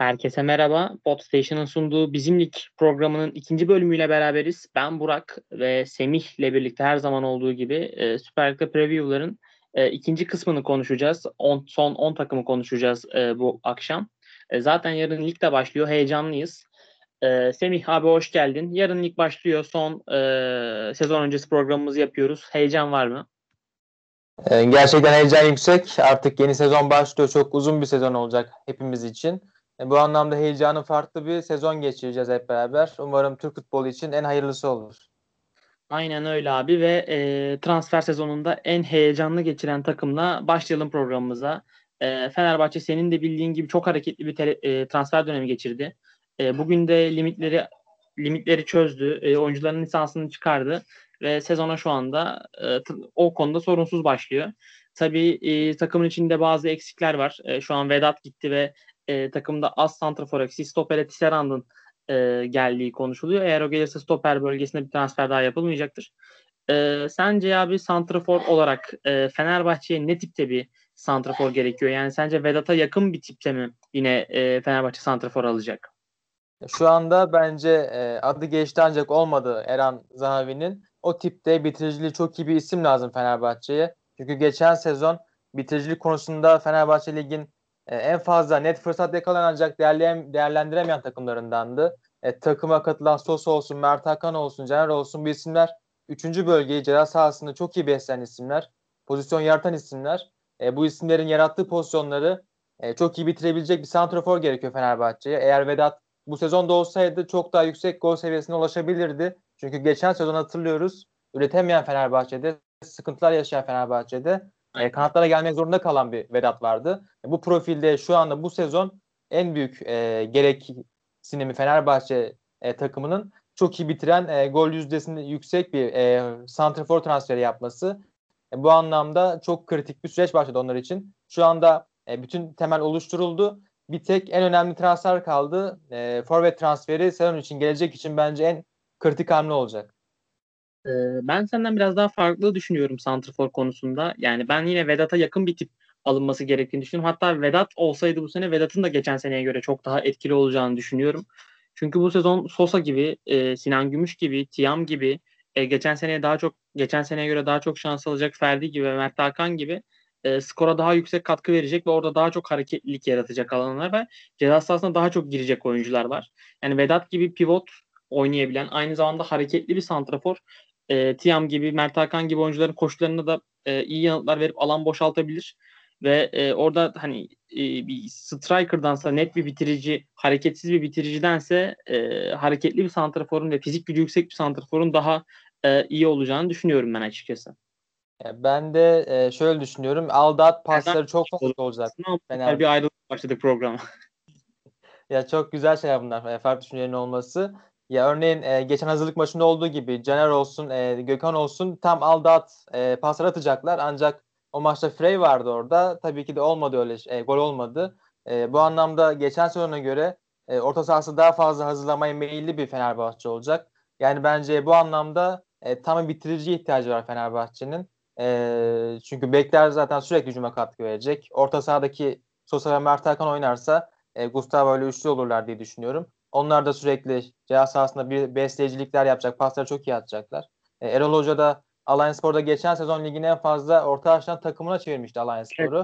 Herkese merhaba. Podstation'ın sunduğu Bizimlik programının ikinci bölümüyle beraberiz. Ben Burak ve Semih ile birlikte her zaman olduğu gibi e, Süper Lig'de preview'ların e, ikinci kısmını konuşacağız. On, son 10 takımı konuşacağız e, bu akşam. E, zaten yarın lig de başlıyor. Heyecanlıyız. E, Semih abi hoş geldin. Yarın lig başlıyor. Son e, sezon öncesi programımızı yapıyoruz. Heyecan var mı? E, gerçekten heyecan yüksek. Artık yeni sezon başlıyor. Çok uzun bir sezon olacak hepimiz için. E, bu anlamda heyecanı farklı bir sezon geçireceğiz hep beraber. Umarım Türk futbolu için en hayırlısı olur. Aynen öyle abi ve e, transfer sezonunda en heyecanlı geçiren takımla başlayalım programımıza. E, Fenerbahçe senin de bildiğin gibi çok hareketli bir tele, e, transfer dönemi geçirdi. E, bugün de limitleri limitleri çözdü. E, oyuncuların lisansını çıkardı ve sezona şu anda e, o konuda sorunsuz başlıyor. Tabii e, takımın içinde bazı eksikler var. E, şu an Vedat gitti ve e, takımda az santrafor eksiği stopere Tisserand'ın e, geldiği konuşuluyor. Eğer o gelirse stoper bölgesinde bir transfer daha yapılmayacaktır. E, sence abi santrafor olarak e, Fenerbahçe'ye ne tipte bir santrafor gerekiyor? Yani sence Vedat'a yakın bir tipte mi yine e, Fenerbahçe santrafor alacak? Şu anda bence e, adı geçti ancak olmadı Eren Zahavi'nin. O tipte bitiriciliği çok iyi bir isim lazım Fenerbahçe'ye. Çünkü geçen sezon bitiricilik konusunda Fenerbahçe Lig'in e, en fazla net fırsat yakalayan ancak değerlendiremeyen takımlarındandı. E, takıma katılan Sos olsun, Mert Hakan olsun, Caner olsun bu isimler 3. bölgeyi ceza sahasında çok iyi besleyen isimler. Pozisyon yaratan isimler. E, bu isimlerin yarattığı pozisyonları e, çok iyi bitirebilecek bir santrafor gerekiyor Fenerbahçe'ye. Eğer Vedat bu sezonda olsaydı çok daha yüksek gol seviyesine ulaşabilirdi. Çünkü geçen sezon hatırlıyoruz üretemeyen Fenerbahçe'de, sıkıntılar yaşayan Fenerbahçe'de e, kanatlara gelmek zorunda kalan bir Vedat vardı. E, bu profilde şu anda bu sezon en büyük e, gereksinimi Fenerbahçe e, takımının çok iyi bitiren e, gol yüzdesinde yüksek bir e, santrafor transferi yapması. E, bu anlamda çok kritik bir süreç başladı onlar için. Şu anda e, bütün temel oluşturuldu. Bir tek en önemli transfer kaldı. E, forvet transferi sezon için gelecek için bence en kritik hamle olacak. Ben senden biraz daha farklı düşünüyorum Santrfor konusunda. Yani ben yine Vedat'a yakın bir tip alınması gerektiğini düşünüyorum. Hatta Vedat olsaydı bu sene Vedat'ın da geçen seneye göre çok daha etkili olacağını düşünüyorum. Çünkü bu sezon Sosa gibi, e, Sinan Gümüş gibi, Tiam gibi, e, geçen seneye daha çok geçen seneye göre daha çok şans alacak Ferdi gibi Mert Hakan gibi e, skora daha yüksek katkı verecek ve orada daha çok hareketlilik yaratacak alanlar ve ceza sahasına daha çok girecek oyuncular var. Yani Vedat gibi pivot oynayabilen, aynı zamanda hareketli bir santrafor e, Tiam gibi, Mert Hakan gibi oyuncuların koşularına da e, iyi yanıtlar verip alan boşaltabilir. Ve e, orada hani e, bir striker'dansa net bir bitirici, hareketsiz bir bitiricidense e, hareketli bir santraforun ve fizik gücü yüksek bir santraforun daha e, iyi olacağını düşünüyorum ben açıkçası. Ben de e, şöyle düşünüyorum. Aldat pasları çok fazla olacak. Fena. Bir ayrılık başladık programa. ya çok güzel şeyler bunlar. Farklı düşüncelerin olması. Ya örneğin e, geçen hazırlık maçında olduğu gibi Caner olsun, e, Gökhan olsun tam aldat e, paslar atacaklar. Ancak o maçta Frey vardı orada. Tabii ki de olmadı öyle e, gol olmadı. E, bu anlamda geçen sezona göre e, orta sahası daha fazla hazırlamaya meyilli bir Fenerbahçe olacak. Yani bence bu anlamda e, tam bir bitirici ihtiyacı var Fenerbahçe'nin. E, çünkü bekler zaten sürekli hücuma katkı verecek. Orta sahadaki Sosa ve Mert Hakan oynarsa e, Gustavo ile üçlü olurlar diye düşünüyorum. Onlar da sürekli ceza sahasında bir besleyicilikler yapacak. Pasları çok iyi atacaklar. E, Erol Hoca da Alliance Spor'da geçen sezon ligin en fazla orta açıdan takımına çevirmişti Alliance Spor'u.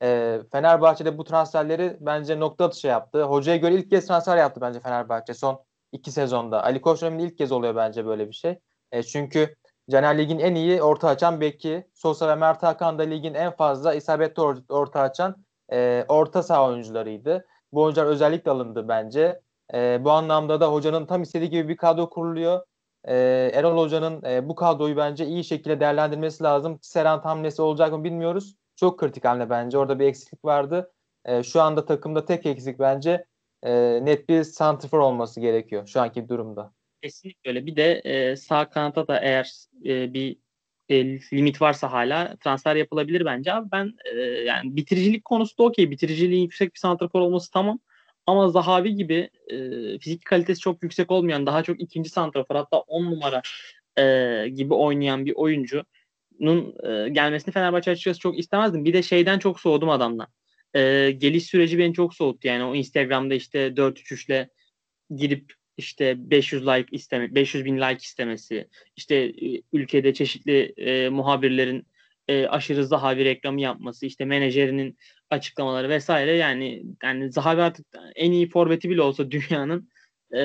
Evet. E, Fenerbahçe'de bu transferleri bence nokta atışı yaptı. Hocaya göre ilk kez transfer yaptı bence Fenerbahçe son iki sezonda. Ali Koç döneminde ilk kez oluyor bence böyle bir şey. E, çünkü Caner Lig'in en iyi orta açan beki. Sosa ve Mert Hakan da ligin en fazla isabetli or- orta açan e, orta saha oyuncularıydı. Bu oyuncular özellikle alındı bence. E, bu anlamda da hocanın tam istediği gibi bir kadro kuruluyor. E, Erol Hoca'nın e, bu kadroyu bence iyi şekilde değerlendirmesi lazım. Serant hamlesi olacak mı bilmiyoruz. Çok kritik hamle bence. Orada bir eksiklik vardı. E, şu anda takımda tek eksik bence e, net bir santrfor olması gerekiyor şu anki durumda. Kesinlikle öyle. Bir de e, sağ kanata da eğer e, bir e, limit varsa hala transfer yapılabilir bence abi. Ben e, yani bitiricilik konusu da okey. Bitiriciliğin yüksek bir santrafor olması tamam. Ama Zahavi gibi e, fizik kalitesi çok yüksek olmayan, daha çok ikinci santrafor hatta 10 numara e, gibi oynayan bir oyuncunun e, gelmesini Fenerbahçe açıkçası çok istemezdim. Bir de şeyden çok soğudum adamdan. e, geliş süreci beni çok soğuttu. Yani o Instagram'da işte 4-3-3'le girip işte 500 like isteme 500 bin like istemesi işte ülkede çeşitli e, muhabirlerin e, aşırı Zahavi reklamı yapması işte menajerinin açıklamaları vesaire yani yani Zahavi artık en iyi forveti bile olsa dünyanın e,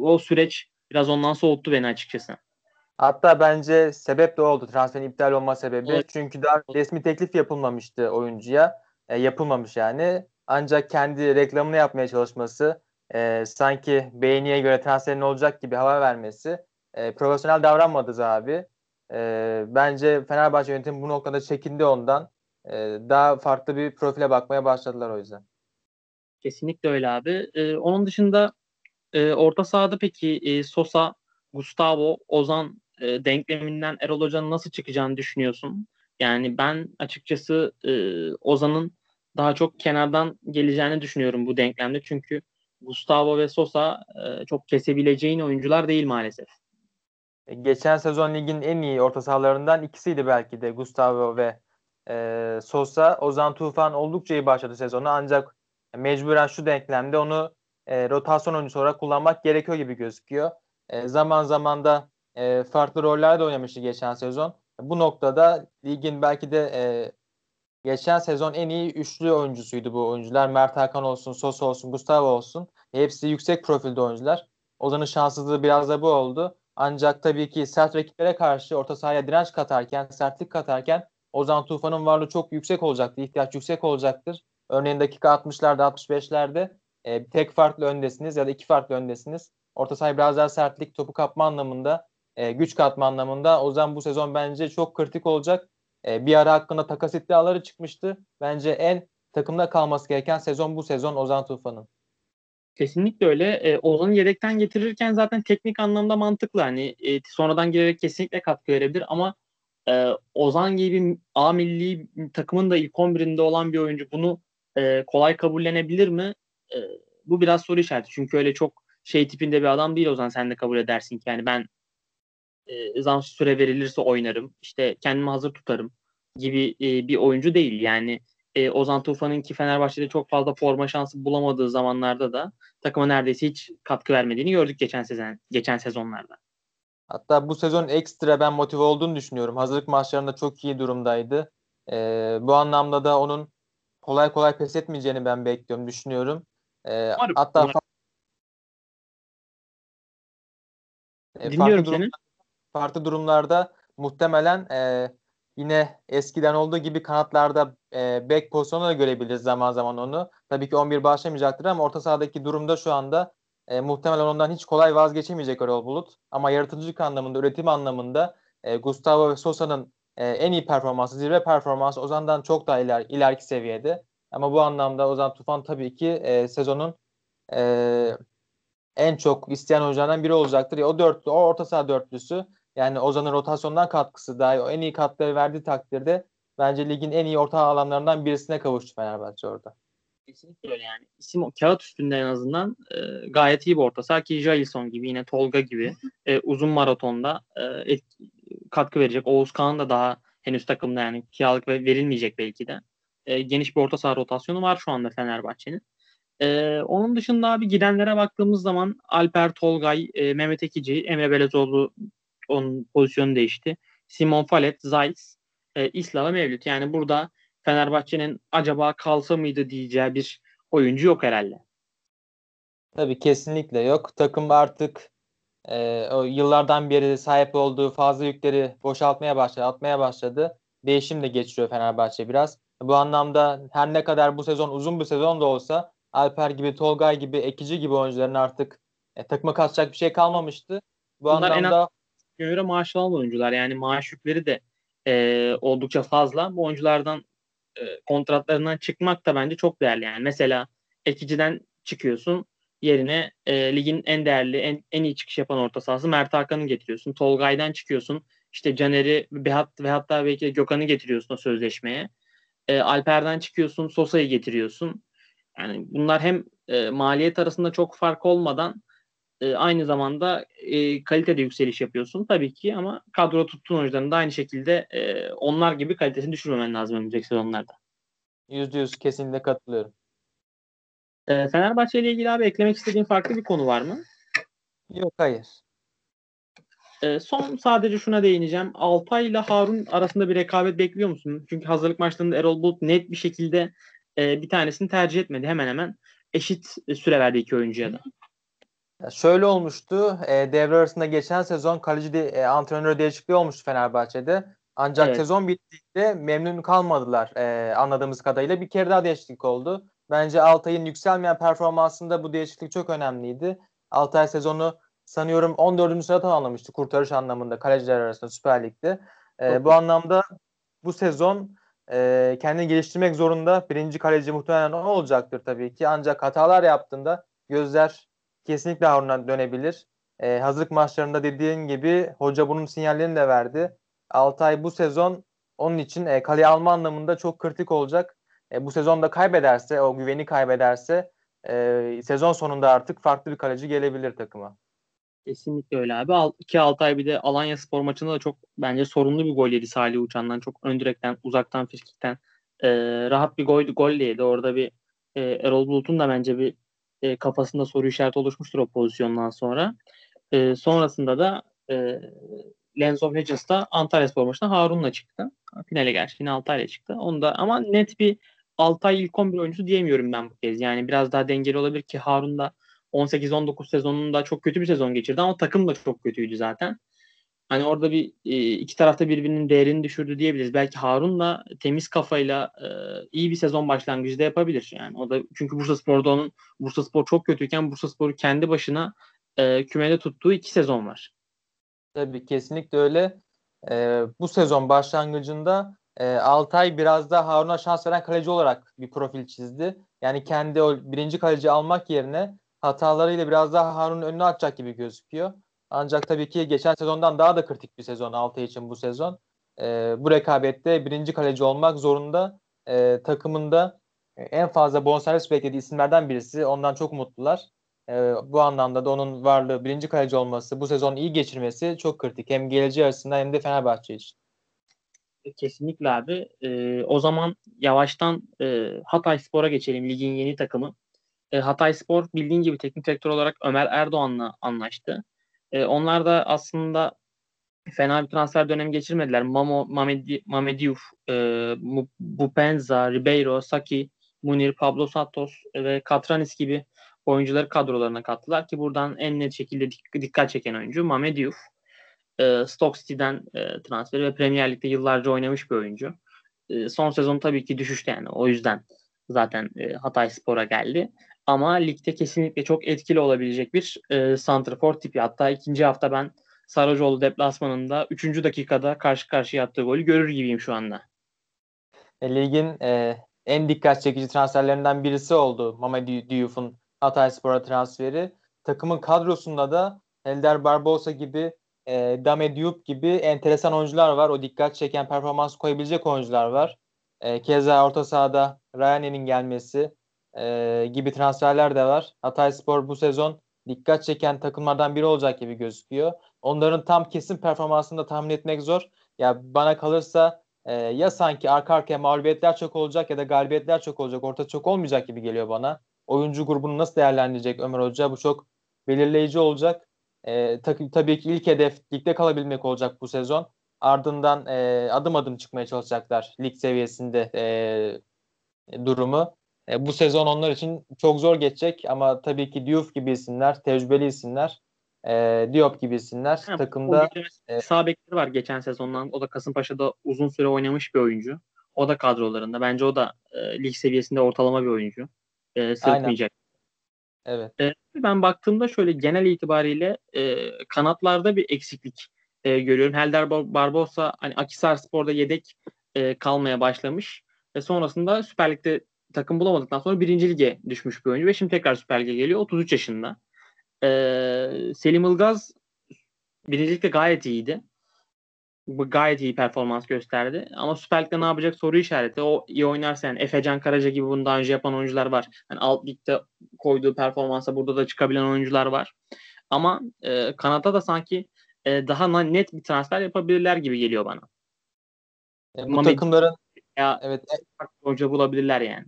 o süreç biraz ondan soğuttu beni açıkçası. Hatta bence sebep de oldu transferin iptal olma sebebi. Evet. Çünkü daha resmi teklif yapılmamıştı oyuncuya. E, yapılmamış yani. Ancak kendi reklamını yapmaya çalışması, e, sanki beğeniye göre transferin olacak gibi hava vermesi e, profesyonel davranmadı abi. E, bence Fenerbahçe yönetimi bu noktada çekindi ondan. E, daha farklı bir profile bakmaya başladılar o yüzden. Kesinlikle öyle abi. E, onun dışında e, orta sahada peki e, Sosa, Gustavo, Ozan e, denkleminden Erol Hoca'nın nasıl çıkacağını düşünüyorsun? Yani ben açıkçası e, Ozan'ın daha çok kenardan geleceğini düşünüyorum bu denklemde. Çünkü Gustavo ve Sosa e, çok kesebileceğin oyuncular değil maalesef. E, geçen sezon ligin en iyi orta sahalarından ikisiydi belki de Gustavo ve e, Sosa. Ozan Tufan oldukça iyi başladı sezonu ancak mecburen şu denklemde onu e, rotasyon oyuncusu olarak kullanmak gerekiyor gibi gözüküyor. E, zaman zaman da e, farklı rollerde oynamıştı geçen sezon. Bu noktada ligin belki de e, geçen sezon en iyi üçlü oyuncusuydu bu oyuncular. Mert Hakan olsun, Sosa olsun, Gustavo olsun. Hepsi yüksek profilde oyuncular. Ozan'ın şanssızlığı biraz da bu oldu. Ancak tabii ki sert rakiplere karşı orta sahaya direnç katarken, sertlik katarken Ozan Tufan'ın varlığı çok yüksek olacaktır. ihtiyaç yüksek olacaktır. Örneğin dakika 60'larda 65'lerde e, tek farklı öndesiniz ya da iki farklı öndesiniz. Orta sahaya biraz daha sertlik, topu kapma anlamında, e, güç katma anlamında Ozan bu sezon bence çok kritik olacak. E, bir ara hakkında takas iddiaları çıkmıştı. Bence en takımda kalması gereken sezon bu sezon Ozan Tufan'ın. Kesinlikle öyle. E, Ozan'ı yedekten getirirken zaten teknik anlamda mantıklı. Hani e, sonradan girerek kesinlikle katkı verebilir ama e, Ozan gibi A milli takımın da ilk 11'inde olan bir oyuncu bunu e, kolay kabullenebilir mi? E, bu biraz soru işareti. Çünkü öyle çok şey tipinde bir adam değil Ozan sen de kabul edersin ki yani ben e, zam süre verilirse oynarım. İşte kendimi hazır tutarım gibi e, bir oyuncu değil. Yani e, Ozan Tufan'ın ki Fenerbahçe'de çok fazla forma şansı bulamadığı zamanlarda da takıma neredeyse hiç katkı vermediğini gördük geçen sezon geçen sezonlarda. Hatta bu sezon ekstra ben motive olduğunu düşünüyorum. Hazırlık maçlarında çok iyi durumdaydı. Ee, bu anlamda da onun kolay kolay pes etmeyeceğini ben bekliyorum, düşünüyorum. Ee, hatta fa- Dinliyorum farklı seni. farklı durumlarda muhtemelen e, yine eskiden olduğu gibi kanatlarda e, back pozisyonu da görebiliriz zaman zaman onu. Tabii ki 11 başlamayacaktır ama orta sahadaki durumda şu anda e, muhtemelen ondan hiç kolay vazgeçemeyecek Erol Bulut. Ama yaratıcılık anlamında, üretim anlamında e, Gustavo ve Sosa'nın e, en iyi performansı, zirve performansı Ozan'dan çok daha iler, ileriki seviyede. Ama bu anlamda Ozan Tufan tabii ki e, sezonun e, en çok isteyen oyunculardan biri olacaktır. Ya, o dörtlü, o orta saha dörtlüsü yani Ozan'ın rotasyondan katkısı dahi o en iyi katkıları verdiği takdirde bence ligin en iyi orta alanlarından birisine kavuştu Fenerbahçe orada. Kesinlikle öyle yani. İsim kağıt üstünde en azından e, gayet iyi bir orta saha ki Jailson gibi yine Tolga gibi e, uzun maratonda e, et, katkı verecek. Oğuz Kağan da daha henüz takımda yani kiralık ve verilmeyecek belki de. E, geniş bir orta saha rotasyonu var şu anda Fenerbahçe'nin. E, onun dışında abi gidenlere baktığımız zaman Alper Tolgay, e, Mehmet Ekici, Emre Belezoğlu onun pozisyonu değişti. Simon Falet, Zayt, e, İsla ve Mevlüt. Yani burada Fenerbahçe'nin acaba kalsa mıydı diyeceği bir oyuncu yok herhalde. Tabii kesinlikle yok. Takım artık e, o yıllardan beri sahip olduğu fazla yükleri boşaltmaya başladı, atmaya başladı. Değişim de geçiriyor Fenerbahçe biraz. Bu anlamda her ne kadar bu sezon uzun bir sezon da olsa Alper gibi, Tolgay gibi, Ekici gibi oyuncuların artık e, takıma katacak bir şey kalmamıştı. Bu Bunlar anlamda az göre maaş alan oyuncular. Yani maaş yükleri de e, oldukça fazla. Bu oyunculardan e, kontratlarından çıkmak da bence çok değerli. Yani mesela Ekici'den çıkıyorsun yerine e, ligin en değerli, en, en iyi çıkış yapan orta sahası Mert Hakan'ı getiriyorsun. Tolgay'dan çıkıyorsun. İşte Caner'i ve, ve hatta belki Gökhan'ı getiriyorsun o sözleşmeye. E, Alper'den çıkıyorsun, Sosa'yı getiriyorsun. Yani bunlar hem e, maliyet arasında çok fark olmadan e, aynı zamanda e, kalitede yükseliş yapıyorsun tabii ki ama kadro tuttuğun oyuncuların da aynı şekilde e, onlar gibi kalitesini düşürmemen lazım önümüzdeki sezonlarda. Yüzde yüz kesinlikle katılıyorum. E, Fenerbahçe ile ilgili abi eklemek istediğin farklı bir konu var mı? Yok hayır. E, son sadece şuna değineceğim. Altay ile Harun arasında bir rekabet bekliyor musun? Çünkü hazırlık maçlarında Erol Bulut net bir şekilde e, bir tanesini tercih etmedi. Hemen hemen eşit süre verdi iki oyuncuya da. Ya şöyle olmuştu. E, devre arasında geçen sezon kaleci de, e, antrenör değişikliği olmuştu Fenerbahçe'de. Ancak evet. sezon bittiğinde memnun kalmadılar e, anladığımız kadarıyla. Bir kere daha değişiklik oldu. Bence Altay'ın yükselmeyen performansında bu değişiklik çok önemliydi. Altay sezonu sanıyorum 14. sırada tamamlamıştı kurtarış anlamında kaleciler arasında Süper Lig'de. E, bu anlamda bu sezon e, kendini geliştirmek zorunda. Birinci kaleci muhtemelen o olacaktır tabii ki. Ancak hatalar yaptığında gözler kesinlikle Harun'a dönebilir. E, hazırlık maçlarında dediğin gibi hoca bunun sinyallerini de verdi. Altay bu sezon onun için e, kaleye alma anlamında çok kritik olacak. E, bu sezonda kaybederse, o güveni kaybederse e, sezon sonunda artık farklı bir kaleci gelebilir takıma. Kesinlikle öyle abi. Al, ki Altay bir de Alanya spor maçında da çok bence sorunlu bir gol yedi Salih Uçan'dan. Çok ön direkten, uzaktan, frikikten e, rahat bir gol, gol yedi. Orada bir e, Erol Bulut'un da bence bir e, kafasında soru işareti oluşmuştur o pozisyondan sonra. E, sonrasında da e, Lens of Legends'da Antalya Spor maçında Harun'la çıktı. Finale gerçi yine Altay'la çıktı. Onda ama net bir Altay ilk 11 oyuncusu diyemiyorum ben bu kez. Yani biraz daha dengeli olabilir ki Harun da 18-19 sezonunda çok kötü bir sezon geçirdi ama takım da çok kötüydü zaten. Hani orada bir e, iki tarafta birbirinin değerini düşürdü diyebiliriz. Belki Harun da temiz kafayla e, iyi bir sezon başlangıcı da yapabilir. Yani o da çünkü Bursa Spor'da onun Bursa Spor çok kötüyken Bursa Spor'u kendi başına e, kümede tuttuğu iki sezon var. Tabii kesinlikle öyle. E, bu sezon başlangıcında e, Altay biraz da Harun'a şans veren kaleci olarak bir profil çizdi. Yani kendi o birinci kaleci almak yerine hatalarıyla biraz daha Harun'un önüne atacak gibi gözüküyor. Ancak tabii ki geçen sezondan daha da kritik bir sezon Altay için bu sezon. E, bu rekabette birinci kaleci olmak zorunda. E, takımında en fazla bonservis beklediği isimlerden birisi. Ondan çok mutlular. E, bu anlamda da onun varlığı, birinci kaleci olması, bu sezon iyi geçirmesi çok kritik. Hem geleceği açısından hem de Fenerbahçe için. Kesinlikle abi. E, o zaman yavaştan e, Hatay Spor'a geçelim. Ligin yeni takımı. E, Hatay Spor bildiğin gibi teknik direktör olarak Ömer Erdoğan'la anlaştı. E, onlar da aslında fena bir transfer dönemi geçirmediler. Mamo, Mamedi, Mamediouf, e, Bupenza, Ribeiro, Saki, Munir, Pablo Santos ve Katranis gibi oyuncuları kadrolarına kattılar ki buradan en net şekilde dikkat çeken oyuncu Mamediouf. E, Stoke City'den e, transferi ve Premier Lig'de yıllarca oynamış bir oyuncu. E, son sezon tabii ki düşüştü yani o yüzden zaten e, Hatay Spor'a geldi. Ama ligde kesinlikle çok etkili olabilecek bir e, santrafor tipi. Hatta ikinci hafta ben Saracoğlu deplasmanında 3. dakikada karşı karşıya attığı golü görür gibiyim şu anda. E, ligin e, en dikkat çekici transferlerinden birisi oldu Mamadou Diouf'un Hatay Spor'a transferi. Takımın kadrosunda da Elder Barbosa gibi e, Dame Diop gibi enteresan oyuncular var. O dikkat çeken performans koyabilecek oyuncular var. E, keza orta sahada Ryan'in gelmesi e, gibi transferler de var. Hatay Spor bu sezon dikkat çeken takımlardan biri olacak gibi gözüküyor. Onların tam kesin performansını da tahmin etmek zor. Ya bana kalırsa e, ya sanki arka arkaya mağlubiyetler çok olacak ya da galibiyetler çok olacak. Orta çok olmayacak gibi geliyor bana. Oyuncu grubunu nasıl değerlendirecek Ömer Hoca? Bu çok belirleyici olacak. E, tabii, tabii ki ilk hedef ligde kalabilmek olacak bu sezon. Ardından e, adım adım çıkmaya çalışacaklar lig seviyesinde e, durumu. E, bu sezon onlar için çok zor geçecek ama tabii ki Diouf gibi isimler, tecrübeli isimler, e, Diop gibi isimler ha, takımda. E, sağ bekleri var geçen sezondan. O da Kasımpaşa'da uzun süre oynamış bir oyuncu. O da kadrolarında. Bence o da e, lig seviyesinde ortalama bir oyuncu. E, sırıtmayacak. Evet. E, ben baktığımda şöyle genel itibariyle e, kanatlarda bir eksiklik e, görüyorum. Helder Barbosa hani Akisar Spor'da yedek e, kalmaya başlamış ve sonrasında Süper Lig'de takım bulamadıktan sonra birinci lige düşmüş bir oyuncu ve şimdi tekrar Süper Lig'e geliyor. 33 yaşında. Ee, Selim Ilgaz birinci ligde gayet iyiydi. Bu gayet iyi performans gösterdi. Ama Süper Lig'de ne yapacak soru işareti. O iyi oynarsa yani Efecan Karaca gibi bunu daha önce yapan oyuncular var. Yani alt ligde koyduğu performansa burada da çıkabilen oyuncular var. Ama e, kanata da sanki e, daha net bir transfer yapabilirler gibi geliyor bana. E, bu Ama takımların Ya evet. hoca bulabilirler yani.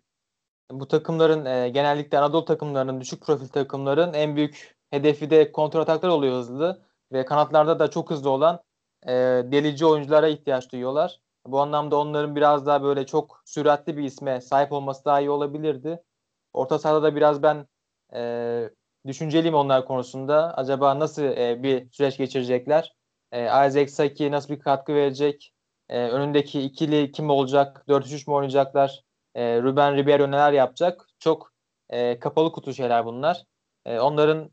Bu takımların e, genellikle Anadolu takımlarının düşük profil takımların en büyük hedefi de kontrol ataklar oluyor hızlı ve kanatlarda da çok hızlı olan e, delici oyunculara ihtiyaç duyuyorlar. Bu anlamda onların biraz daha böyle çok süratli bir isme sahip olması daha iyi olabilirdi. Orta sahada da biraz ben e, düşünceliyim onlar konusunda. Acaba nasıl e, bir süreç geçirecekler? E, Isaac Saki nasıl bir katkı verecek? E, önündeki ikili kim olacak? 4-3-3 mü oynayacaklar? E, Ruben Ribeiro neler yapacak? Çok e, kapalı kutu şeyler bunlar. E, onların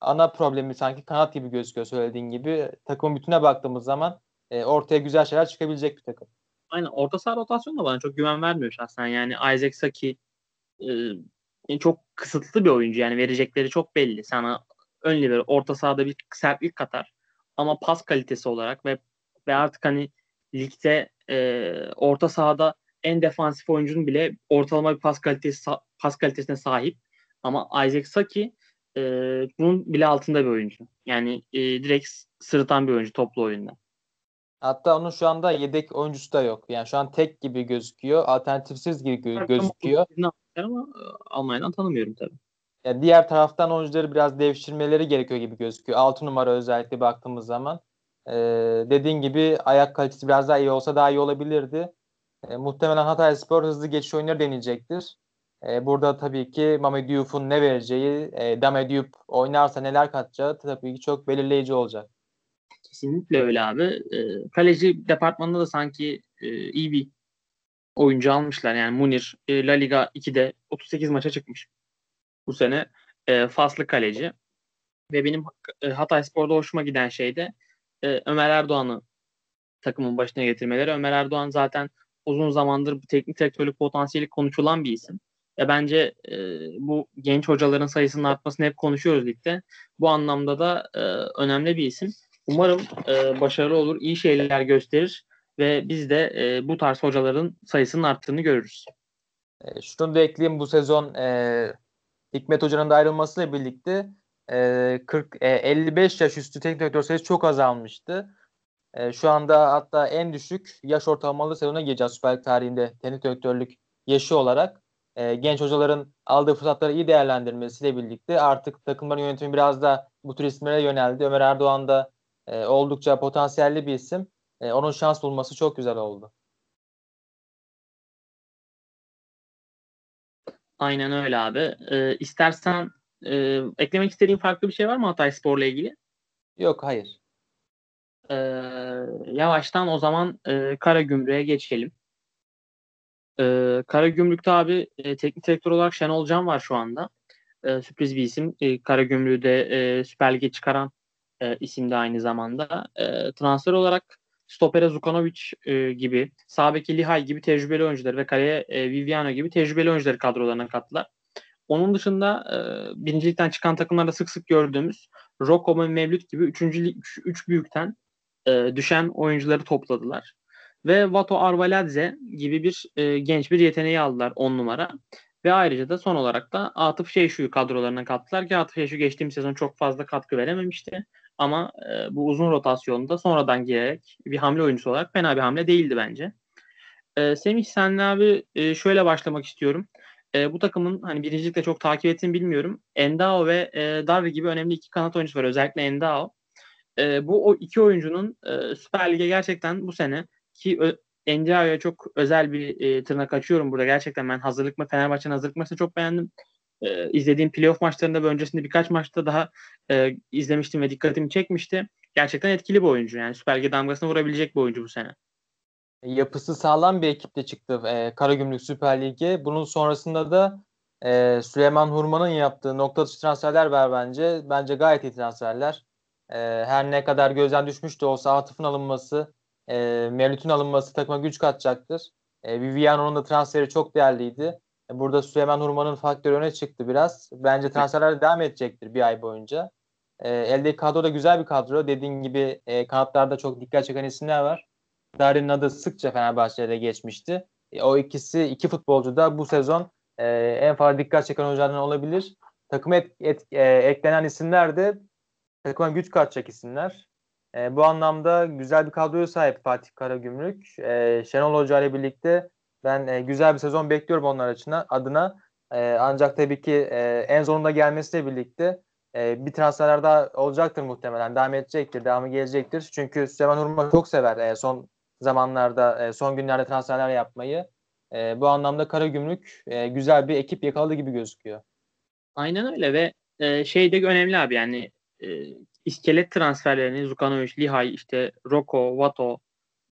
ana problemi sanki kanat gibi gözüküyor söylediğin gibi. Takımın bütüne baktığımız zaman e, ortaya güzel şeyler çıkabilecek bir takım. Aynen orta saha rotasyonu da bana çok güven vermiyor şahsen. Yani Isaac Saki e, çok kısıtlı bir oyuncu. Yani verecekleri çok belli. Sana ön libero orta sahada bir sertlik katar. Ama pas kalitesi olarak ve ve artık hani ligde e, orta sahada en defansif oyuncunun bile ortalama bir pas kalitesi pas kalitesine sahip. Ama Isaac Saki e, bunun bile altında bir oyuncu. Yani e, direkt sırıtan bir oyuncu toplu oyunda. Hatta onun şu anda yedek oyuncusu da yok. Yani şu an tek gibi gözüküyor. Alternatifsiz gibi gö- gözüküyor. Ama e, Almanya'dan tanımıyorum tabii. Yani diğer taraftan oyuncuları biraz devşirmeleri gerekiyor gibi gözüküyor. 6 numara özellikle baktığımız zaman. Ee, dediğin gibi ayak kalitesi biraz daha iyi olsa daha iyi olabilirdi. Ee, muhtemelen Hatay Spor hızlı geçiş oyunları deneyecektir. Ee, burada tabii ki Mame Diouf'un ne vereceği, e, Dame Diop oynarsa neler katacağı tabii ki çok belirleyici olacak. Kesinlikle öyle abi. E, kaleci departmanında da sanki e, iyi bir oyuncu almışlar. Yani Munir e, La Liga 2'de 38 maça çıkmış bu sene. E, faslı kaleci. Ve benim e, Hatay Spor'da hoşuma giden şey de e, Ömer Erdoğan'ı takımın başına getirmeleri. Ömer Erdoğan zaten uzun zamandır teknik direktörlük potansiyeli konuşulan bir isim. Ve bence e, bu genç hocaların sayısının artmasını hep konuşuyoruz ligde. Bu anlamda da e, önemli bir isim. Umarım e, başarılı olur, iyi şeyler gösterir ve biz de e, bu tarz hocaların sayısının arttığını görürüz. E, şunu da ekleyeyim bu sezon e, Hikmet Hoca'nın da ayrılmasıyla birlikte e, 40 e, 55 yaş üstü teknik direktör sayısı çok azalmıştı. E, şu anda hatta en düşük yaş ortalamalı sezona gireceğiz Süper Lig tarihinde teknik direktörlük yaşı olarak. E, genç hocaların aldığı fırsatları iyi değerlendirmesiyle birlikte artık takımların yönetimi biraz da bu tür isimlere yöneldi. Ömer Erdoğan da e, oldukça potansiyelli bir isim. E, onun şans bulması çok güzel oldu. Aynen öyle abi. E, istersen e, eklemek istediğin farklı bir şey var mı Hatay Spor'la ilgili? Yok hayır. E, yavaştan o zaman e, Karagümrük'e geçelim. E, Karagümrük'te abi e, teknik direktör olarak Şenol Can var şu anda. E, sürpriz bir isim. E, Karagümrük'ü de e, Süper Lig'e çıkaran e, isim de aynı zamanda. E, transfer olarak Stopere Zukanovic e, gibi, Sabeki Lihay gibi tecrübeli oyuncuları ve kaleye e, Viviano gibi tecrübeli oyuncuları kadrolarına kattılar. Onun dışında e, birincilikten çıkan takımlarda sık sık gördüğümüz Rocco ve Mevlüt gibi üçüncü, üç, üç büyükten e, düşen oyuncuları topladılar. Ve Vato Arvaladze gibi bir e, genç bir yeteneği aldılar 10 numara. Ve ayrıca da son olarak da Atıf Şeyşu'yu kadrolarına kattılar ki Atıf Şeyşu geçtiğim sezon çok fazla katkı verememişti. Ama e, bu uzun rotasyonda sonradan girerek bir hamle oyuncusu olarak fena bir hamle değildi bence. E, Semih senle abi e, şöyle başlamak istiyorum. E, bu takımın hani birincilikte çok takip ettiğini bilmiyorum. Endao ve e, Darvi gibi önemli iki kanat oyuncusu var. Özellikle Endao. E, bu o iki oyuncunun e, Süper Lig'e gerçekten bu sene ki Endiao'ya çok özel bir e, tırnak açıyorum burada. Gerçekten ben hazırlık mı Fenerbahçe'nin hazırlık maçını çok beğendim. E, izlediğim playoff maçlarında ve öncesinde birkaç maçta daha e, izlemiştim ve dikkatimi çekmişti. Gerçekten etkili bir oyuncu. Yani Süper Lig'e damgasını vurabilecek bir oyuncu bu sene. Yapısı sağlam bir ekiple çıktı e, Karagümrük Süper Lig'e. Bunun sonrasında da e, Süleyman Hurman'ın yaptığı nokta atışı transferler var bence. Bence gayet iyi transferler. E, her ne kadar gözden düşmüş de olsa Atıf'ın alınması e, Mevlüt'ün alınması takıma güç katacaktır. E, Viviano'nun da transferi çok değerliydi. E, burada Süleyman Hurman'ın faktörü öne çıktı biraz. Bence transferler devam edecektir bir ay boyunca. E, eldeki kadro da güzel bir kadro. Dediğin gibi e, kanatlarda çok dikkat çeken isimler var. Darin'in adı sıkça Fenerbahçe'de geçmişti. E, o ikisi iki futbolcu da bu sezon e, en fazla dikkat çeken oyunculardan olabilir. Takıma et, et, e, eklenen isimler de takıma güç katacak isimler. E, bu anlamda güzel bir kadroya sahip Fatih Karagümrük. E, Şenol Hoca ile birlikte ben e, güzel bir sezon bekliyorum onlar açına, adına. E, ancak tabii ki e, en zorunda gelmesiyle birlikte e, bir transferler daha olacaktır muhtemelen. Devam edecektir, devamı gelecektir. Çünkü Süleyman Hurma çok sever e, son zamanlarda, e, son günlerde transferler yapmayı. E, bu anlamda Karagümrük e, güzel bir ekip yakaladı gibi gözüküyor. Aynen öyle ve e, şey de önemli abi yani e, iskelet transferlerini Zukanovic, Lihay, işte Roko, Vato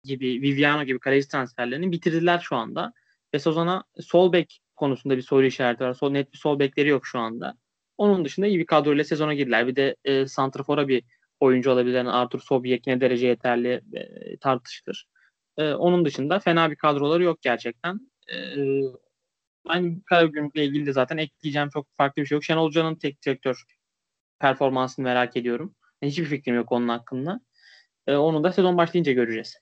gibi, Viviano gibi kaleci transferlerini bitirdiler şu anda. Ve Sozan'a sol bek konusunda bir soru işareti var. Sol, net bir sol bekleri yok şu anda. Onun dışında iyi bir kadroyla sezona girdiler. Bir de e, Santrafor'a bir oyuncu olabilen Artur Sobyek ne derece yeterli e, tartışılır. E, onun dışında fena bir kadroları yok gerçekten. E, ben Karagümrük'le ilgili de zaten ekleyeceğim çok farklı bir şey yok. Şenol Hoca'nın tek direktör performansını merak ediyorum. Hiçbir fikrim yok onun hakkında. E, onu da sezon başlayınca göreceğiz.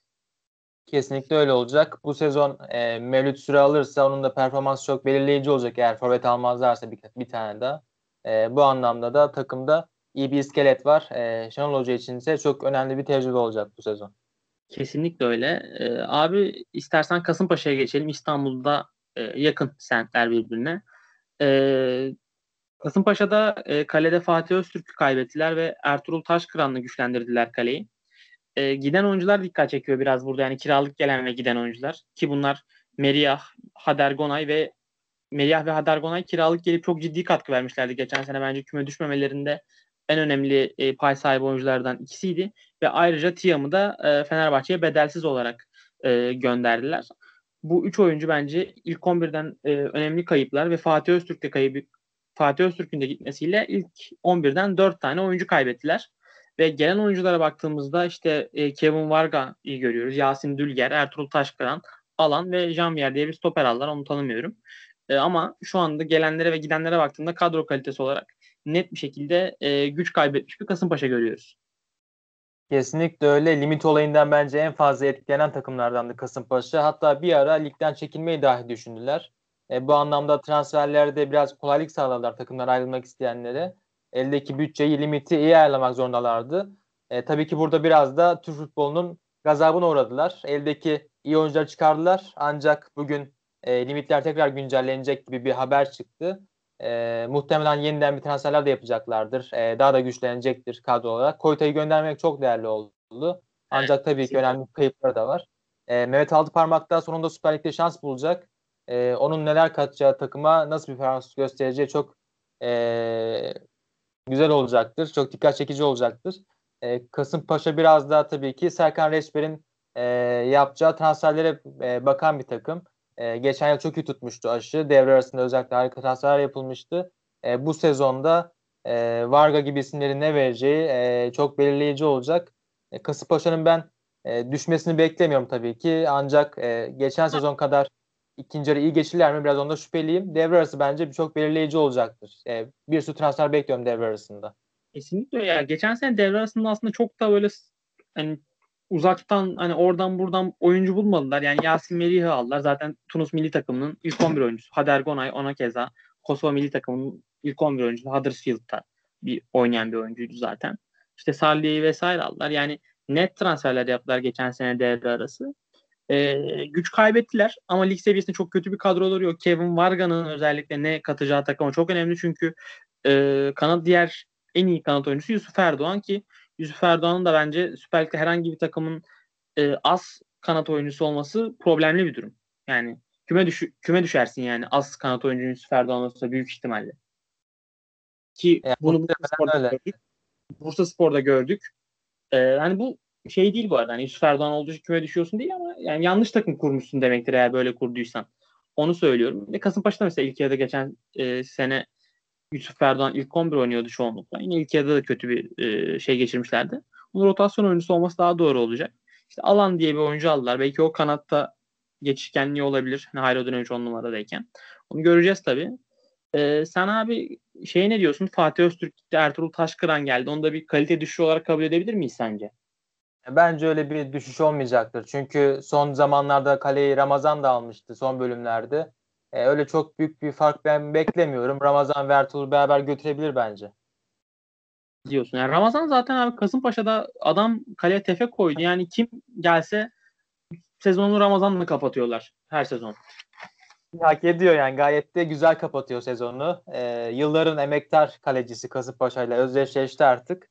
Kesinlikle öyle olacak. Bu sezon e, Mevlüt süre alırsa onun da performansı çok belirleyici olacak eğer forvet almazlarsa bir, bir tane daha. E, bu anlamda da takımda iyi bir iskelet var. E, Şenol Hoca için ise çok önemli bir tecrübe olacak bu sezon. Kesinlikle öyle. E, abi istersen Kasımpaşa'ya geçelim. İstanbul'da e, yakın semtler birbirine. E, Kasımpaşa'da e, kalede Fatih Öztürk'ü kaybettiler ve Ertuğrul Taşkıran'la güçlendirdiler kaleyi. E, giden oyuncular dikkat çekiyor biraz burada. Yani kiralık gelen ve giden oyuncular. Ki bunlar Meriyah, Hadergonay ve Meriyah ve Hadergonay kiralık gelip çok ciddi katkı vermişlerdi. Geçen sene bence küme düşmemelerinde en önemli e, pay sahibi oyunculardan ikisiydi. Ve ayrıca Tiam'ı da e, Fenerbahçe'ye bedelsiz olarak e, gönderdiler. Bu üç oyuncu bence ilk 11'den e, önemli kayıplar ve Fatih Öztürk de kaybı Fatih Öztürk'ün de gitmesiyle ilk 11'den 4 tane oyuncu kaybettiler. Ve gelen oyunculara baktığımızda işte e, Kevin Varga'yı görüyoruz. Yasin Dülger, Ertuğrul Taşkıran, Alan ve Jamvier diye bir stoper aldılar. Onu tanımıyorum. E, ama şu anda gelenlere ve gidenlere baktığımda kadro kalitesi olarak net bir şekilde e, güç kaybetmiş bir Kasımpaşa görüyoruz. Kesinlikle öyle. Limit olayından bence en fazla etkilenen takımlardandı Kasımpaşa. Hatta bir ara ligden çekilmeyi dahi düşündüler. E, bu anlamda transferlerde biraz kolaylık sağladılar takımlar ayrılmak isteyenlere. Eldeki bütçeyi, limiti iyi ayarlamak zorundalardı. E, tabii ki burada biraz da Türk futbolunun gazabına uğradılar. Eldeki iyi oyuncuları çıkardılar. Ancak bugün e, limitler tekrar güncellenecek gibi bir haber çıktı. E, muhtemelen yeniden bir transferler de yapacaklardır. E, daha da güçlenecektir kadro olarak. Koyta'yı göndermek çok değerli oldu. Ancak tabii ki önemli kayıpları da var. E, Mehmet Altıparmak da sonunda Süper Lig'de şans bulacak. E, onun neler katacağı takıma nasıl bir performans göstereceği çok e, güzel olacaktır. Çok dikkat çekici olacaktır. E, Kasımpaşa biraz daha tabii ki Serkan Reçber'in e, yapacağı transferlere e, bakan bir takım. E, geçen yıl çok iyi tutmuştu aşı. Devre arasında özellikle harika transferler yapılmıştı. E, bu sezonda e, Varga gibi isimlerin ne vereceği e, çok belirleyici olacak. E, Kasımpaşa'nın ben e, düşmesini beklemiyorum tabii ki. Ancak e, geçen sezon kadar ikinci yarı iyi geçirler mi biraz onda şüpheliyim. Devre arası bence çok belirleyici olacaktır. E, bir sürü transfer bekliyorum devre arasında. Kesinlikle ya. Geçen sene devre arasında aslında çok da böyle hani uzaktan hani oradan buradan oyuncu bulmadılar. Yani Yasin Merih'i aldılar. Zaten Tunus milli takımının ilk 11 oyuncusu. Hader Gonay ona keza Kosova milli takımının ilk 11 oyuncusu. Huddersfield'da bir oynayan bir oyuncuydu zaten. İşte Salih'i vesaire aldılar. Yani net transferler yaptılar geçen sene devre arası. Ee, güç kaybettiler ama lig seviyesinde çok kötü bir kadroları yok. Kevin Varga'nın özellikle ne katacağı takıma çok önemli çünkü e, kanat diğer en iyi kanat oyuncusu Yusuf Erdoğan ki Yusuf Erdoğan'ın da bence Süper Lig'de herhangi bir takımın e, az kanat oyuncusu olması problemli bir durum. Yani küme, düşü, küme düşersin yani az kanat oyuncu Yusuf Erdoğan olursa büyük ihtimalle. Ki yani bunu Bursa Spor'da öyle. gördük. Bursa Spor'da gördük. Ee, yani bu şey değil bu arada. Hani Yusuf Erdoğan olduğu için küme düşüyorsun değil ama yani yanlış takım kurmuşsun demektir eğer böyle kurduysan. Onu söylüyorum. Ve Kasımpaşa'da mesela ilk yarıda geçen e, sene Yusuf Erdoğan ilk 11 oynuyordu çoğunlukla. Yine ilk yarıda da kötü bir e, şey geçirmişlerdi. Bunun rotasyon oyuncusu olması daha doğru olacak. İşte Alan diye bir oyuncu aldılar. Belki o kanatta geçişkenliği olabilir. Hani Hayro Dönüş on numaradayken. Onu göreceğiz tabii. Ee, sen abi şey ne diyorsun? Fatih Öztürk gitti, Ertuğrul Taşkıran geldi. Onu da bir kalite düşüşü olarak kabul edebilir miyiz sence? Bence öyle bir düşüş olmayacaktır. Çünkü son zamanlarda kaleyi Ramazan da almıştı son bölümlerde. Ee, öyle çok büyük bir fark ben beklemiyorum. Ramazan ve Ertuğrul beraber götürebilir bence. diyorsun. Yani Ramazan zaten abi Kasımpaşa'da adam kaleye tefe koydu. Yani kim gelse sezonu Ramazan'la kapatıyorlar her sezon. Hak ediyor yani gayet de güzel kapatıyor sezonu. Ee, yılların emektar kalecisi Kasımpaşa ile özdeşleşti artık.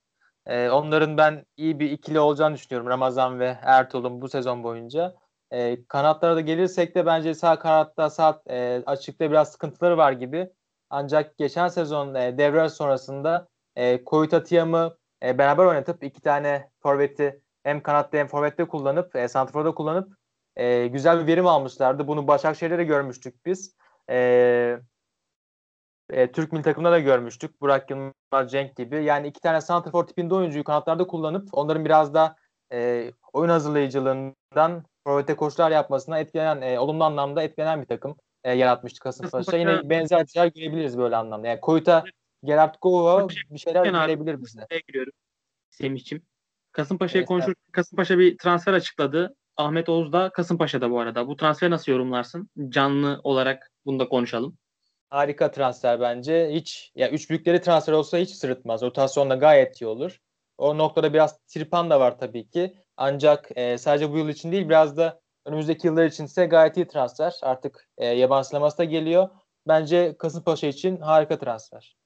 Ee, onların ben iyi bir ikili olacağını düşünüyorum Ramazan ve Ertuğrul'un bu sezon boyunca. Ee, kanatlara da gelirsek de bence sağ kanatta sağ e, açıkta biraz sıkıntıları var gibi. Ancak geçen sezon e, devre sonrasında e, Koyuta Tiam'ı e, beraber oynatıp iki tane forveti hem kanatta hem forvette kullanıp e, santrforda kullanıp e, güzel bir verim almışlardı. Bunu Başakşehir'de de görmüştük biz. E, e, Türk milli takımında da görmüştük. Burak Yılmaz, Cenk gibi. Yani iki tane santrfor tipinde oyuncuyu kanatlarda kullanıp onların biraz da e, oyun hazırlayıcılığından forvete koşular yapmasına etkilenen, e, olumlu anlamda etkilenen bir takım e, yaratmıştı Kasımpaşa. Yine benzer şeyler görebiliriz böyle anlamda. Yani Koyuta, Gerard Gova bir şeyler görebilir bize. Giriyorum. Kasımpaşa'yı evet, konuşurken evet. Kasımpaşa bir transfer açıkladı. Ahmet Oğuz da Kasımpaşa'da bu arada. Bu transferi nasıl yorumlarsın? Canlı olarak bunu da konuşalım. Harika transfer bence. Hiç ya üç büyükleri transfer olsa hiç sırıtmaz. Rotasyonda gayet iyi olur. O noktada biraz tripan da var tabii ki. Ancak e, sadece bu yıl için değil biraz da önümüzdeki yıllar için ise gayet iyi transfer. Artık e, yabancılaması da geliyor. Bence Kasımpaşa için harika transfer.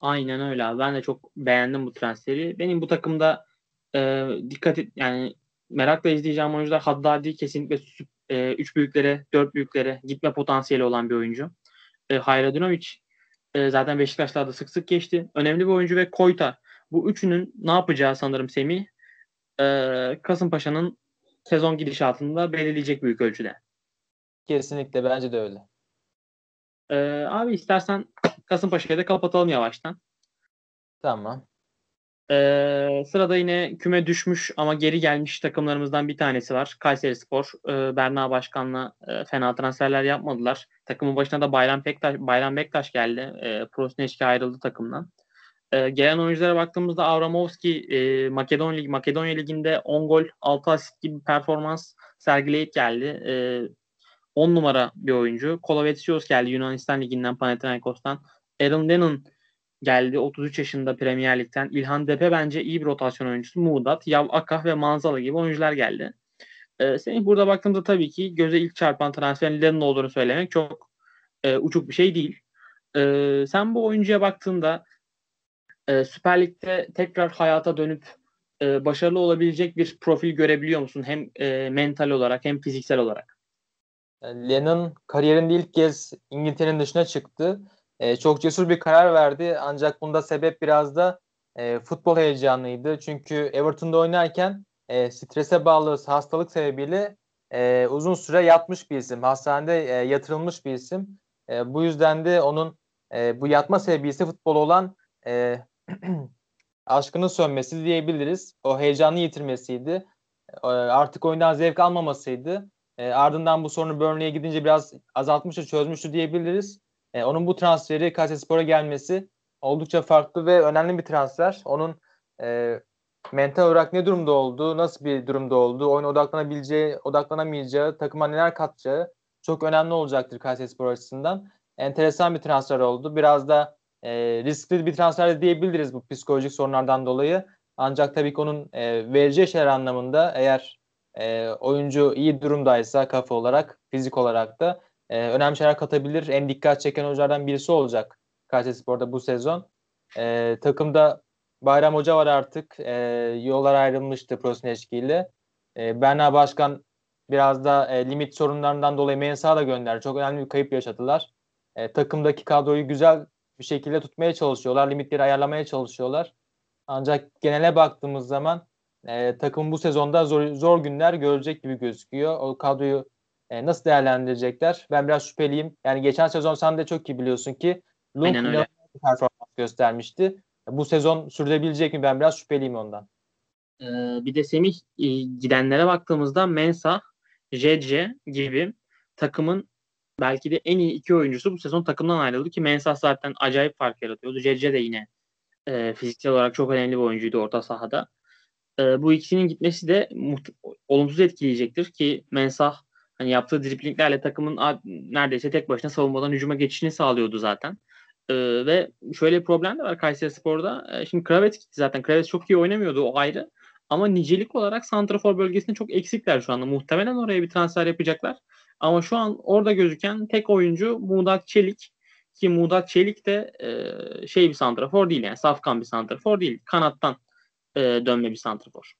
Aynen öyle abi. Ben de çok beğendim bu transferi. Benim bu takımda e, dikkat et yani merakla izleyeceğim oyuncular Haddadi kesinlikle e, üç büyüklere, dört büyüklere gitme potansiyeli olan bir oyuncu. E, Hayradinovic e, zaten Beşiktaş'ta da sık sık geçti. Önemli bir oyuncu ve Koyta. Bu üçünün ne yapacağı sanırım Semih e, Kasımpaşa'nın sezon gidişatında belirleyecek büyük ölçüde. Kesinlikle bence de öyle. E, abi istersen Kasımpaşa'yı da kapatalım yavaştan. Tamam. Ee, sırada yine küme düşmüş ama geri gelmiş takımlarımızdan bir tanesi var. Kayseri Spor. Ee, Berna Başkan'la e, fena transferler yapmadılar. Takımın başına da Bayram Bektaş, Bayram Bektaş geldi. E, Prosneşki ayrıldı takımdan. E, gelen oyunculara baktığımızda Avramovski e, Makedon Lig, Makedonya Ligi'nde 10 gol 6 asist gibi performans sergileyip geldi. E, 10 numara bir oyuncu. Kolovetsios geldi Yunanistan Ligi'nden Panathinaikos'tan. Aaron Lennon geldi 33 yaşında Premier Lig'den. İlhan Depe bence iyi bir rotasyon oyuncusu. Muğdat, Yav Akah ve Manzala gibi oyuncular geldi. Ee, senin burada baktığımda tabii ki göze ilk çarpan transferin Lennon olduğunu söylemek çok e, uçuk bir şey değil. Ee, sen bu oyuncuya baktığında e, Süper Lig'de tekrar hayata dönüp e, başarılı olabilecek bir profil görebiliyor musun? Hem e, mental olarak hem fiziksel olarak. Lennon kariyerinde ilk kez İngiltere'nin dışına çıktı e, çok cesur bir karar verdi. Ancak bunda sebep biraz da e, futbol heyecanıydı. Çünkü Everton'da oynarken e, strese bağlı hastalık sebebiyle e, uzun süre yatmış bir isim. Hastanede e, yatırılmış bir isim. E, bu yüzden de onun e, bu yatma sebebi ise futbol olan e, aşkının sönmesi diyebiliriz. O heyecanı yitirmesiydi. E, artık oyundan zevk almamasıydı. E, ardından bu sorunu Burnley'e gidince biraz azaltmıştı, çözmüştü diyebiliriz. E, onun bu transferi Kayserispor'a gelmesi oldukça farklı ve önemli bir transfer. Onun e, mental olarak ne durumda olduğu, nasıl bir durumda olduğu, oyuna odaklanabileceği, odaklanamayacağı, takıma neler katacağı çok önemli olacaktır Kayserispor açısından. Enteresan bir transfer oldu. Biraz da e, riskli bir transfer de diyebiliriz bu psikolojik sorunlardan dolayı. Ancak tabii ki onun e, vereceği şeyler anlamında eğer e, oyuncu iyi durumdaysa kafa olarak, fizik olarak da e, önemli şeyler katabilir. En dikkat çeken hocalardan birisi olacak Kayseri Spor'da bu sezon. E, takımda Bayram Hoca var artık. E, yollar ayrılmıştı Prosneşki. E, Berna Başkan biraz da e, limit sorunlarından dolayı Mensah'a da gönderdi. Çok önemli bir kayıp yaşadılar. E, takımdaki kadroyu güzel bir şekilde tutmaya çalışıyorlar. Limitleri ayarlamaya çalışıyorlar. Ancak genele baktığımız zaman e, takım bu sezonda zor, zor günler görecek gibi gözüküyor. O kadroyu e, nasıl değerlendirecekler? Ben biraz şüpheliyim. Yani geçen sezon sen de çok iyi biliyorsun ki Lund performans göstermişti. Bu sezon sürdürebilecek mi? Ben biraz şüpheliyim ondan. Ee, bir de Semih e, gidenlere baktığımızda Mensa, Jedje gibi takımın belki de en iyi iki oyuncusu bu sezon takımdan ayrıldı ki Mensa zaten acayip fark yaratıyordu. Jedje de yine e, fiziksel olarak çok önemli bir oyuncuydu orta sahada. E, bu ikisinin gitmesi de olumsuz etkileyecektir ki Mensah Hani yaptığı driplinglerle takımın neredeyse tek başına savunmadan hücuma geçişini sağlıyordu zaten. Ee, ve şöyle bir problem de var Kayseri Spor'da. Ee, şimdi Kravet gitti zaten. Kravet çok iyi oynamıyordu o ayrı. Ama nicelik olarak Santrafor bölgesinde çok eksikler şu anda. Muhtemelen oraya bir transfer yapacaklar. Ama şu an orada gözüken tek oyuncu Muğdat Çelik. Ki Muğdat Çelik de e, şey bir santrafor değil yani safkan bir santrafor değil. Kanattan e, dönme bir santrafor.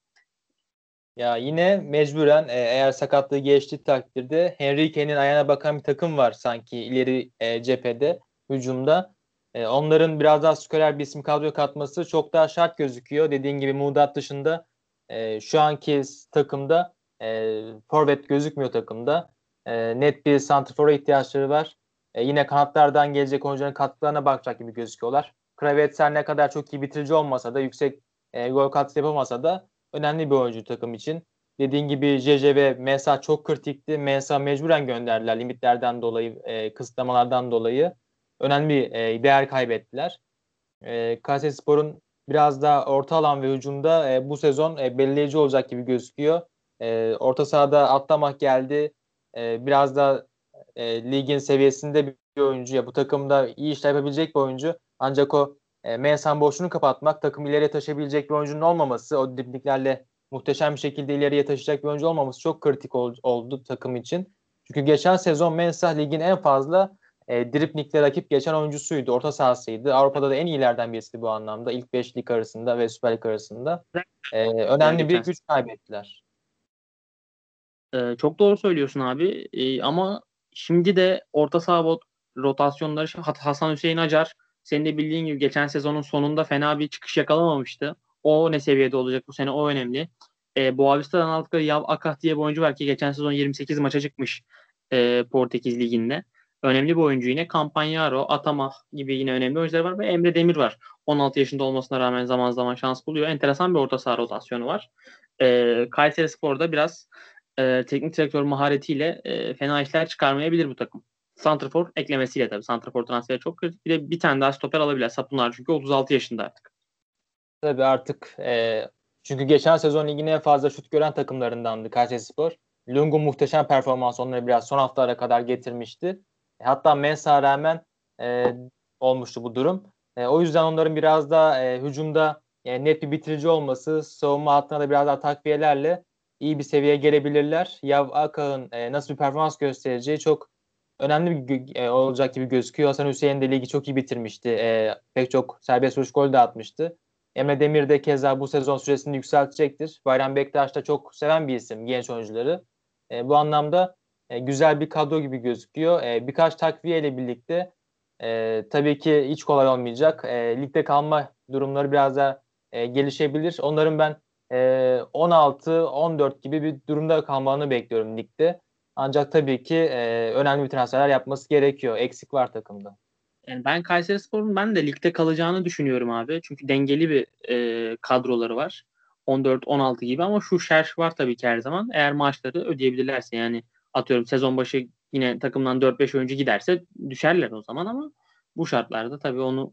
Ya yine mecburen e, eğer sakatlığı geçtiği takdirde Henrique'nin ayağına bakan bir takım var sanki ileri e, cephede, hücumda. E, onların biraz daha skorer bir isim kadroya katması çok daha şart gözüküyor. Dediğin gibi Muğdat dışında e, şu anki takımda e, forvet gözükmüyor takımda. E, net bir santrafora ihtiyaçları var. E, yine kanatlardan gelecek oyuncuların katkılarına bakacak gibi gözüküyorlar. Kravetser ne kadar çok iyi bitirici olmasa da yüksek e, gol katkısı yapamasa da önemli bir oyuncu takım için. Dediğin gibi JJ ve Mensa çok kritikti. Mensa mecburen gönderdiler limitlerden dolayı, e, kısıtlamalardan dolayı. Önemli e, değer kaybettiler. E, Kayseri Spor'un biraz daha orta alan ve hücumda e, bu sezon e, belirleyici olacak gibi gözüküyor. E, orta sahada atlamak geldi. E, biraz da e, ligin seviyesinde bir oyuncu ya bu takımda iyi işler yapabilecek bir oyuncu. Ancak o e, Mensan boşluğunu kapatmak, takım ileriye taşıyabilecek bir oyuncunun olmaması, o dribliklerle muhteşem bir şekilde ileriye taşıyacak bir oyuncu olmaması çok kritik ol, oldu takım için. Çünkü geçen sezon Mensah ligin en fazla e, driplikle rakip geçen oyuncusuydu. Orta sahasıydı. Avrupa'da da en iyilerden birisi bu anlamda. İlk 5 lig arasında ve Süper Lig arasında. E, önemli bir güç kaybettiler. Ee, çok doğru söylüyorsun abi. Ee, ama şimdi de orta saha rotasyonları Hasan Hüseyin Acar senin de bildiğin gibi geçen sezonun sonunda fena bir çıkış yakalamamıştı. O ne seviyede olacak bu sene o önemli. E, Boavista'dan aldıkları Yav Akah diye bir oyuncu var ki geçen sezon 28 maça çıkmış e, Portekiz Ligi'nde. Önemli bir oyuncu yine. Campagnaro, Atama gibi yine önemli oyuncular var ve Emre Demir var. 16 yaşında olmasına rağmen zaman zaman şans buluyor. Enteresan bir orta saha rotasyonu var. E, Kayseri Spor'da biraz e, teknik direktör maharetiyle e, fena işler çıkarmayabilir bu takım. Santrafor eklemesiyle tabii. Santrafor transferi çok kritik. Bir de bir tane daha stoper alabilir. Sapunlar çünkü 36 yaşında artık. Tabii artık e, çünkü geçen sezon ligin en fazla şut gören takımlarındandı Kayserispor. Lungu muhteşem performans onları biraz son haftalara kadar getirmişti. Hatta Mensah'a rağmen e, olmuştu bu durum. E, o yüzden onların biraz da e, hücumda e, net bir bitirici olması, savunma hattına da biraz daha takviyelerle iyi bir seviyeye gelebilirler. Yav Akağ'ın e, nasıl bir performans göstereceği çok önemli bir e, olacak gibi gözüküyor. Hasan Hüseyin de ligi çok iyi bitirmişti. E, pek çok serbest vuruş gol de atmıştı. Emre Demir de keza bu sezon süresini yükseltecektir. Bayram Bektaş da çok seven bir isim genç oyuncuları. E, bu anlamda e, güzel bir kadro gibi gözüküyor. E, birkaç takviye ile birlikte e, tabii ki hiç kolay olmayacak. E, ligde kalma durumları biraz da e, gelişebilir. Onların ben e, 16-14 gibi bir durumda kalmalarını bekliyorum ligde. Ancak tabii ki e, önemli bir transferler yapması gerekiyor. Eksik var takımda. Yani ben Kayseri Spor'un ben de ligde kalacağını düşünüyorum abi. Çünkü dengeli bir e, kadroları var. 14-16 gibi ama şu şerş var tabii ki her zaman. Eğer maaşları ödeyebilirlerse yani atıyorum sezon başı yine takımdan 4-5 oyuncu giderse düşerler o zaman ama bu şartlarda tabii onu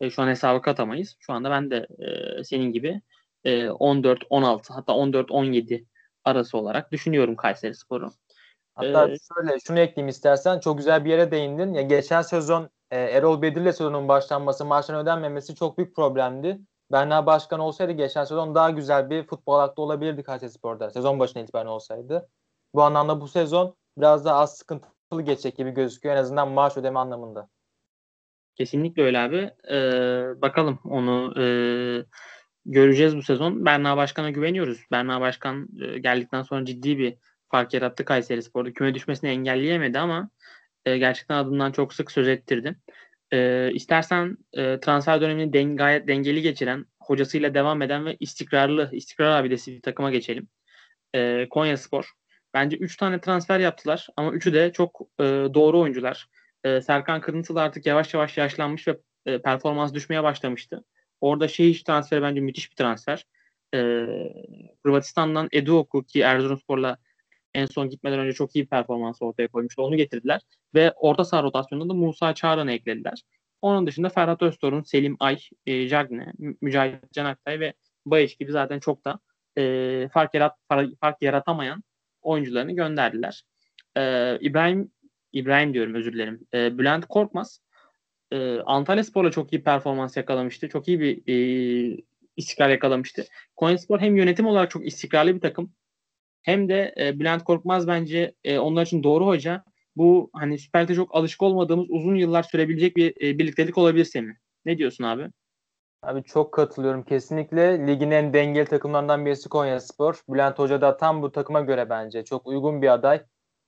e, şu an hesaba katamayız. Şu anda ben de e, senin gibi e, 14-16 hatta 14-17 arası olarak düşünüyorum Kayseri Spor'u. Hatta ee, şöyle şunu ekleyeyim istersen çok güzel bir yere değindin. Ya geçen sezon e, Erol Bedir'le sezonun başlanması, maaşların ödenmemesi çok büyük problemdi. Berna Başkan olsaydı geçen sezon daha güzel bir futbol aklı olabilirdi Kayseri Spor'da. Sezon başına itibaren olsaydı. Bu anlamda bu sezon biraz daha az sıkıntılı geçecek gibi gözüküyor en azından maaş ödeme anlamında. Kesinlikle öyle abi. Ee, bakalım onu e, göreceğiz bu sezon. Berna Başkan'a güveniyoruz. Berna Başkan e, geldikten sonra ciddi bir fark yarattı Kayseri Spor'da. Küme düşmesini engelleyemedi ama e, gerçekten adından çok sık söz ettirdi. E, istersen e, transfer dönemini den, gayet dengeli geçiren, hocasıyla devam eden ve istikrarlı, istikrar abidesi bir takıma geçelim. E, Konya Spor. Bence 3 tane transfer yaptılar ama üçü de çok e, doğru oyuncular. E, Serkan Kırıntılı artık yavaş yavaş yaşlanmış ve e, performans düşmeye başlamıştı. Orada şey transferi bence müthiş bir transfer. E, Hırvatistan'dan Eduoku ki Erzurumspor'la en son gitmeden önce çok iyi performans ortaya koymuştu. Onu getirdiler. Ve orta saha rotasyonunda da Musa Çağran'ı eklediler. Onun dışında Ferhat Öztorun, Selim Ay, e, Jagne, Mücahit Canaktay ve Bayiş gibi zaten çok da e, fark, yarat, fark yaratamayan oyuncularını gönderdiler. E, İbrahim İbrahim diyorum özür dilerim. E, Bülent Korkmaz e, Antalya Spor'la çok iyi performans yakalamıştı. Çok iyi bir e, istikrar yakalamıştı. Konyaspor hem yönetim olarak çok istikrarlı bir takım hem de e, Bülent Korkmaz bence e, onlar için doğru hoca. Bu hani Süper Lig'de çok alışık olmadığımız uzun yıllar sürebilecek bir e, birliktelik olabilir Semih. Ne diyorsun abi? Abi çok katılıyorum kesinlikle. Ligin en dengeli takımlarından birisi Konyaspor. Bülent Hoca da tam bu takıma göre bence çok uygun bir aday.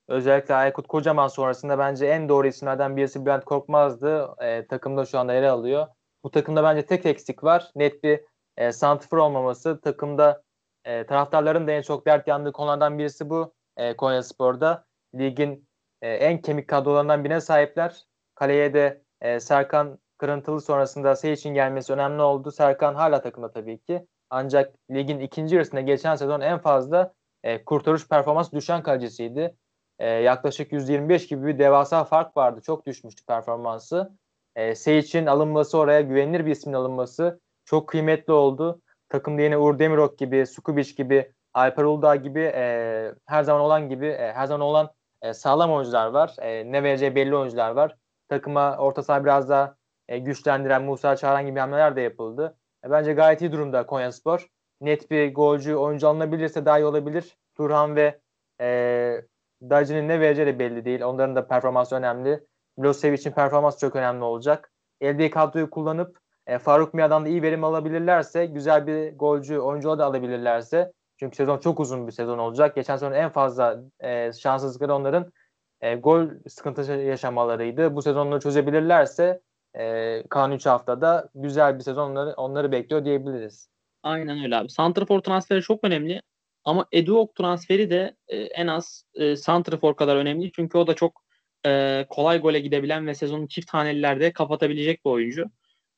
Özellikle Aykut Kocaman sonrasında bence en doğru isimlerden birisi Bülent Korkmaz'dı. E, takımda şu anda yer alıyor. Bu takımda bence tek eksik var. Net bir e, santrfor olmaması. Takımda e, taraftarların da en çok dert yandığı konulardan birisi bu. E, Konya Spor'da. Ligin e, en kemik kadrolarından birine sahipler. Kaleye de e, Serkan Kırıntılı sonrasında için gelmesi önemli oldu. Serkan hala takımda tabii ki. Ancak ligin ikinci yarısında geçen sezon en fazla e, kurtarış performans düşen kalecisiydi. E, yaklaşık 125 gibi bir devasa fark vardı. Çok düşmüştü performansı. E, için alınması oraya güvenilir bir ismin alınması çok kıymetli oldu. Takımda yine Uğur Demirok gibi, Sukubic gibi, Alper Uludağ gibi e, her zaman olan gibi e, her zaman olan e, sağlam oyuncular var. E, ne vereceği belli oyuncular var. Takıma orta saha biraz daha e, güçlendiren Musa Çağran gibi hamleler de yapıldı. E, bence gayet iyi durumda Konyaspor. Net bir golcü oyuncu alınabilirse daha iyi olabilir. Turhan ve e, Dajin'in ne vereceği de belli değil. Onların da performansı önemli. Milosevic'in performansı çok önemli olacak. Elde kadroyu kullanıp e, Faruk Mia'dan da iyi verim alabilirlerse, güzel bir golcü oyuncu da alabilirlerse çünkü sezon çok uzun bir sezon olacak. Geçen sezon en fazla e, şanssızlıkları onların e, gol sıkıntısı yaşamalarıydı. Bu sezonları çözebilirlerse e, kalan 3 haftada güzel bir sezon onları, onları bekliyor diyebiliriz. Aynen öyle abi. Santrafor transferi çok önemli. Ama Eduok transferi de e, en az e, Santrafor kadar önemli. Çünkü o da çok e, kolay gole gidebilen ve sezonu çift hanelilerde kapatabilecek bir oyuncu.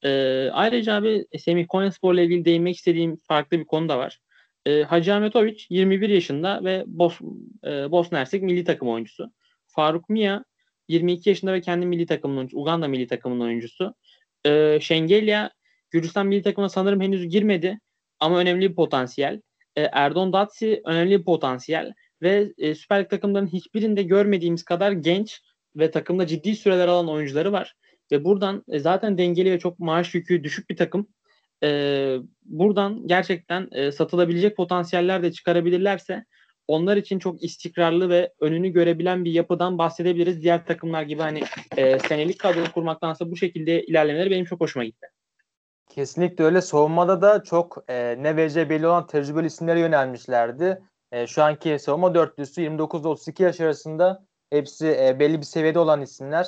E, ayrıca abi Semih Konyaspor ile ilgili değinmek istediğim farklı bir konu da var. E, Hacı Ahmetoviç 21 yaşında ve Bos, e, Bosna Hersek milli takım oyuncusu. Faruk Mia 22 yaşında ve kendi milli takımının oyuncusu. Uganda milli takımının oyuncusu. E, Şengelya Gürcistan milli takımına sanırım henüz girmedi ama önemli bir potansiyel. E, Erdon Datsi önemli bir potansiyel ve e, Süper Lig takımlarının hiçbirinde görmediğimiz kadar genç ve takımda ciddi süreler alan oyuncuları var. Ve buradan e, zaten dengeli ve çok maaş yükü düşük bir takım. E, buradan gerçekten e, satılabilecek potansiyeller de çıkarabilirlerse onlar için çok istikrarlı ve önünü görebilen bir yapıdan bahsedebiliriz. Diğer takımlar gibi hani e, senelik kadro kurmaktansa bu şekilde ilerlemeleri benim çok hoşuma gitti. Kesinlikle öyle. Savunmada da çok e, ne vereceği belli olan tecrübeli isimlere yönelmişlerdi. E, şu anki savunma dörtlüsü 29-32 yaş arasında hepsi e, belli bir seviyede olan isimler.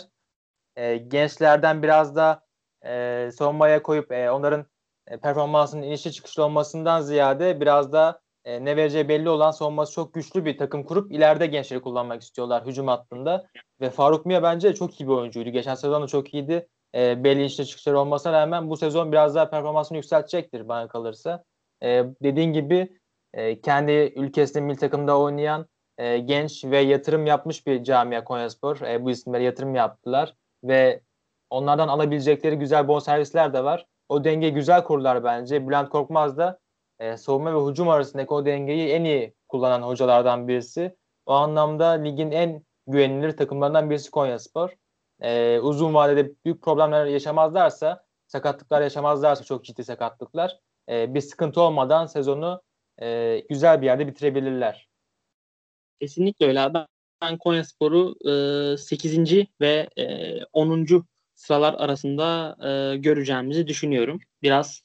E, gençlerden biraz da e, savunmaya koyup e, onların e, performansının inişli çıkışlı olmasından ziyade biraz da e, ne vereceği belli olan savunması çok güçlü bir takım kurup ileride gençleri kullanmak istiyorlar hücum hattında. Ve Faruk Mia bence çok iyi bir oyuncuydu. Geçen sezon da çok iyiydi. E, belli inişli çıkışları olmasına rağmen bu sezon biraz daha performansını yükseltecektir bana kalırsa. E, dediğin gibi e, kendi ülkesinde milli takımda oynayan e, genç ve yatırım yapmış bir camia Konyaspor. E, bu isimlere yatırım yaptılar ve onlardan alabilecekleri güzel bonservisler de var. O denge güzel kurdular bence. Bülent Korkmaz da e, savunma ve hücum arasındaki o dengeyi en iyi kullanan hocalardan birisi. O anlamda ligin en güvenilir takımlarından birisi Konyaspor. E, uzun vadede büyük problemler yaşamazlarsa, sakatlıklar yaşamazlarsa çok ciddi sakatlıklar, e, bir sıkıntı olmadan sezonu e, güzel bir yerde bitirebilirler. Kesinlikle öyle. Ben, ben Konyaspor'u e, 8. ve e, 10. sıralar arasında e, göreceğimizi düşünüyorum. Biraz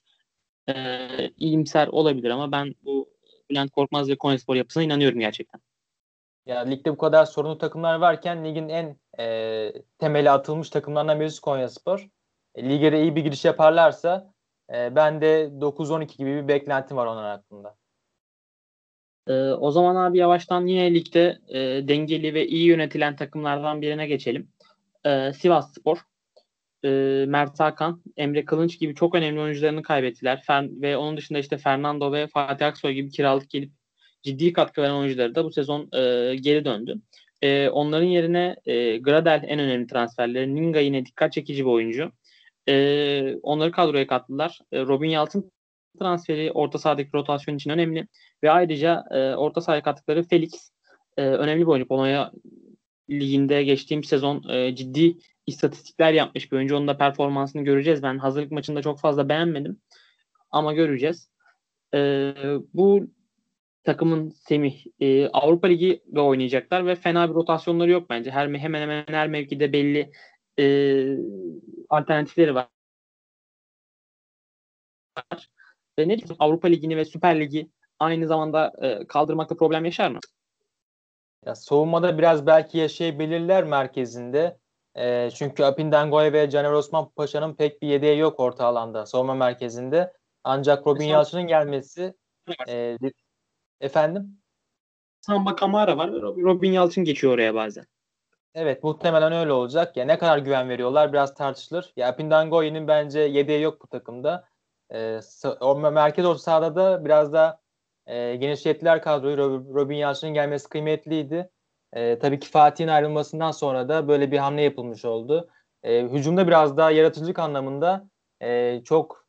e, iyimser olabilir ama ben bu Bülent Korkmaz ve Konyaspor yapısına inanıyorum gerçekten. Ya ligde bu kadar sorunlu takımlar varken ligin en e, temeli atılmış takımlarından birisi Konyaspor. E, lige de iyi bir giriş yaparlarsa e, ben de 9-12 gibi bir beklentim var onlar hakkında. E, o zaman abi yavaştan yine ligde e, dengeli ve iyi yönetilen takımlardan birine geçelim. E, Sivas Spor e, Mert Hakan, Emre Kılınç gibi çok önemli oyuncularını kaybettiler. Fer, ve onun dışında işte Fernando ve Fatih Aksoy gibi kiralık gelip ciddi katkı veren oyuncuları da bu sezon e, geri döndü. E, onların yerine e, Gradel en önemli transferleri. Ninga yine dikkat çekici bir oyuncu. E, onları kadroya kattılar. E, Robin Yalçın transferi orta sahadaki rotasyon için önemli. Ve ayrıca e, orta sahaya kattıkları Felix e, önemli bir oyuncu. Polonya liginde geçtiğim sezon e, ciddi istatistikler yapmış bir oyuncu. Onun da performansını göreceğiz. Ben hazırlık maçında çok fazla beğenmedim. Ama göreceğiz. Ee, bu takımın Semih e, Avrupa Ligi ve oynayacaklar ve fena bir rotasyonları yok bence. Her hemen hemen her mevkide belli e, alternatifleri var. Ve ne diyeyim Avrupa Ligi'ni ve Süper Ligi aynı zamanda e, kaldırmakta problem yaşar mı? Ya savunmada biraz belki yaşayabilirler merkezinde. E, çünkü Apindangoy ve Caner Osman Paşa'nın pek bir yedeği yok orta alanda savunma merkezinde. Ancak Robin Yalçın'ın gelmesi e, efendim Samba Kamara var. Robin Yalçın geçiyor oraya bazen. Evet muhtemelen öyle olacak. Ya ne kadar güven veriyorlar biraz tartışılır. Ya Pindangoy'un bence yedeği yok bu takımda. Ee, merkez orta sahada da biraz da e, genişlettiler kadroyu. Robin Yalçın'ın gelmesi kıymetliydi. E, tabii ki Fatih'in ayrılmasından sonra da böyle bir hamle yapılmış oldu. E, hücumda biraz daha yaratıcılık anlamında e, çok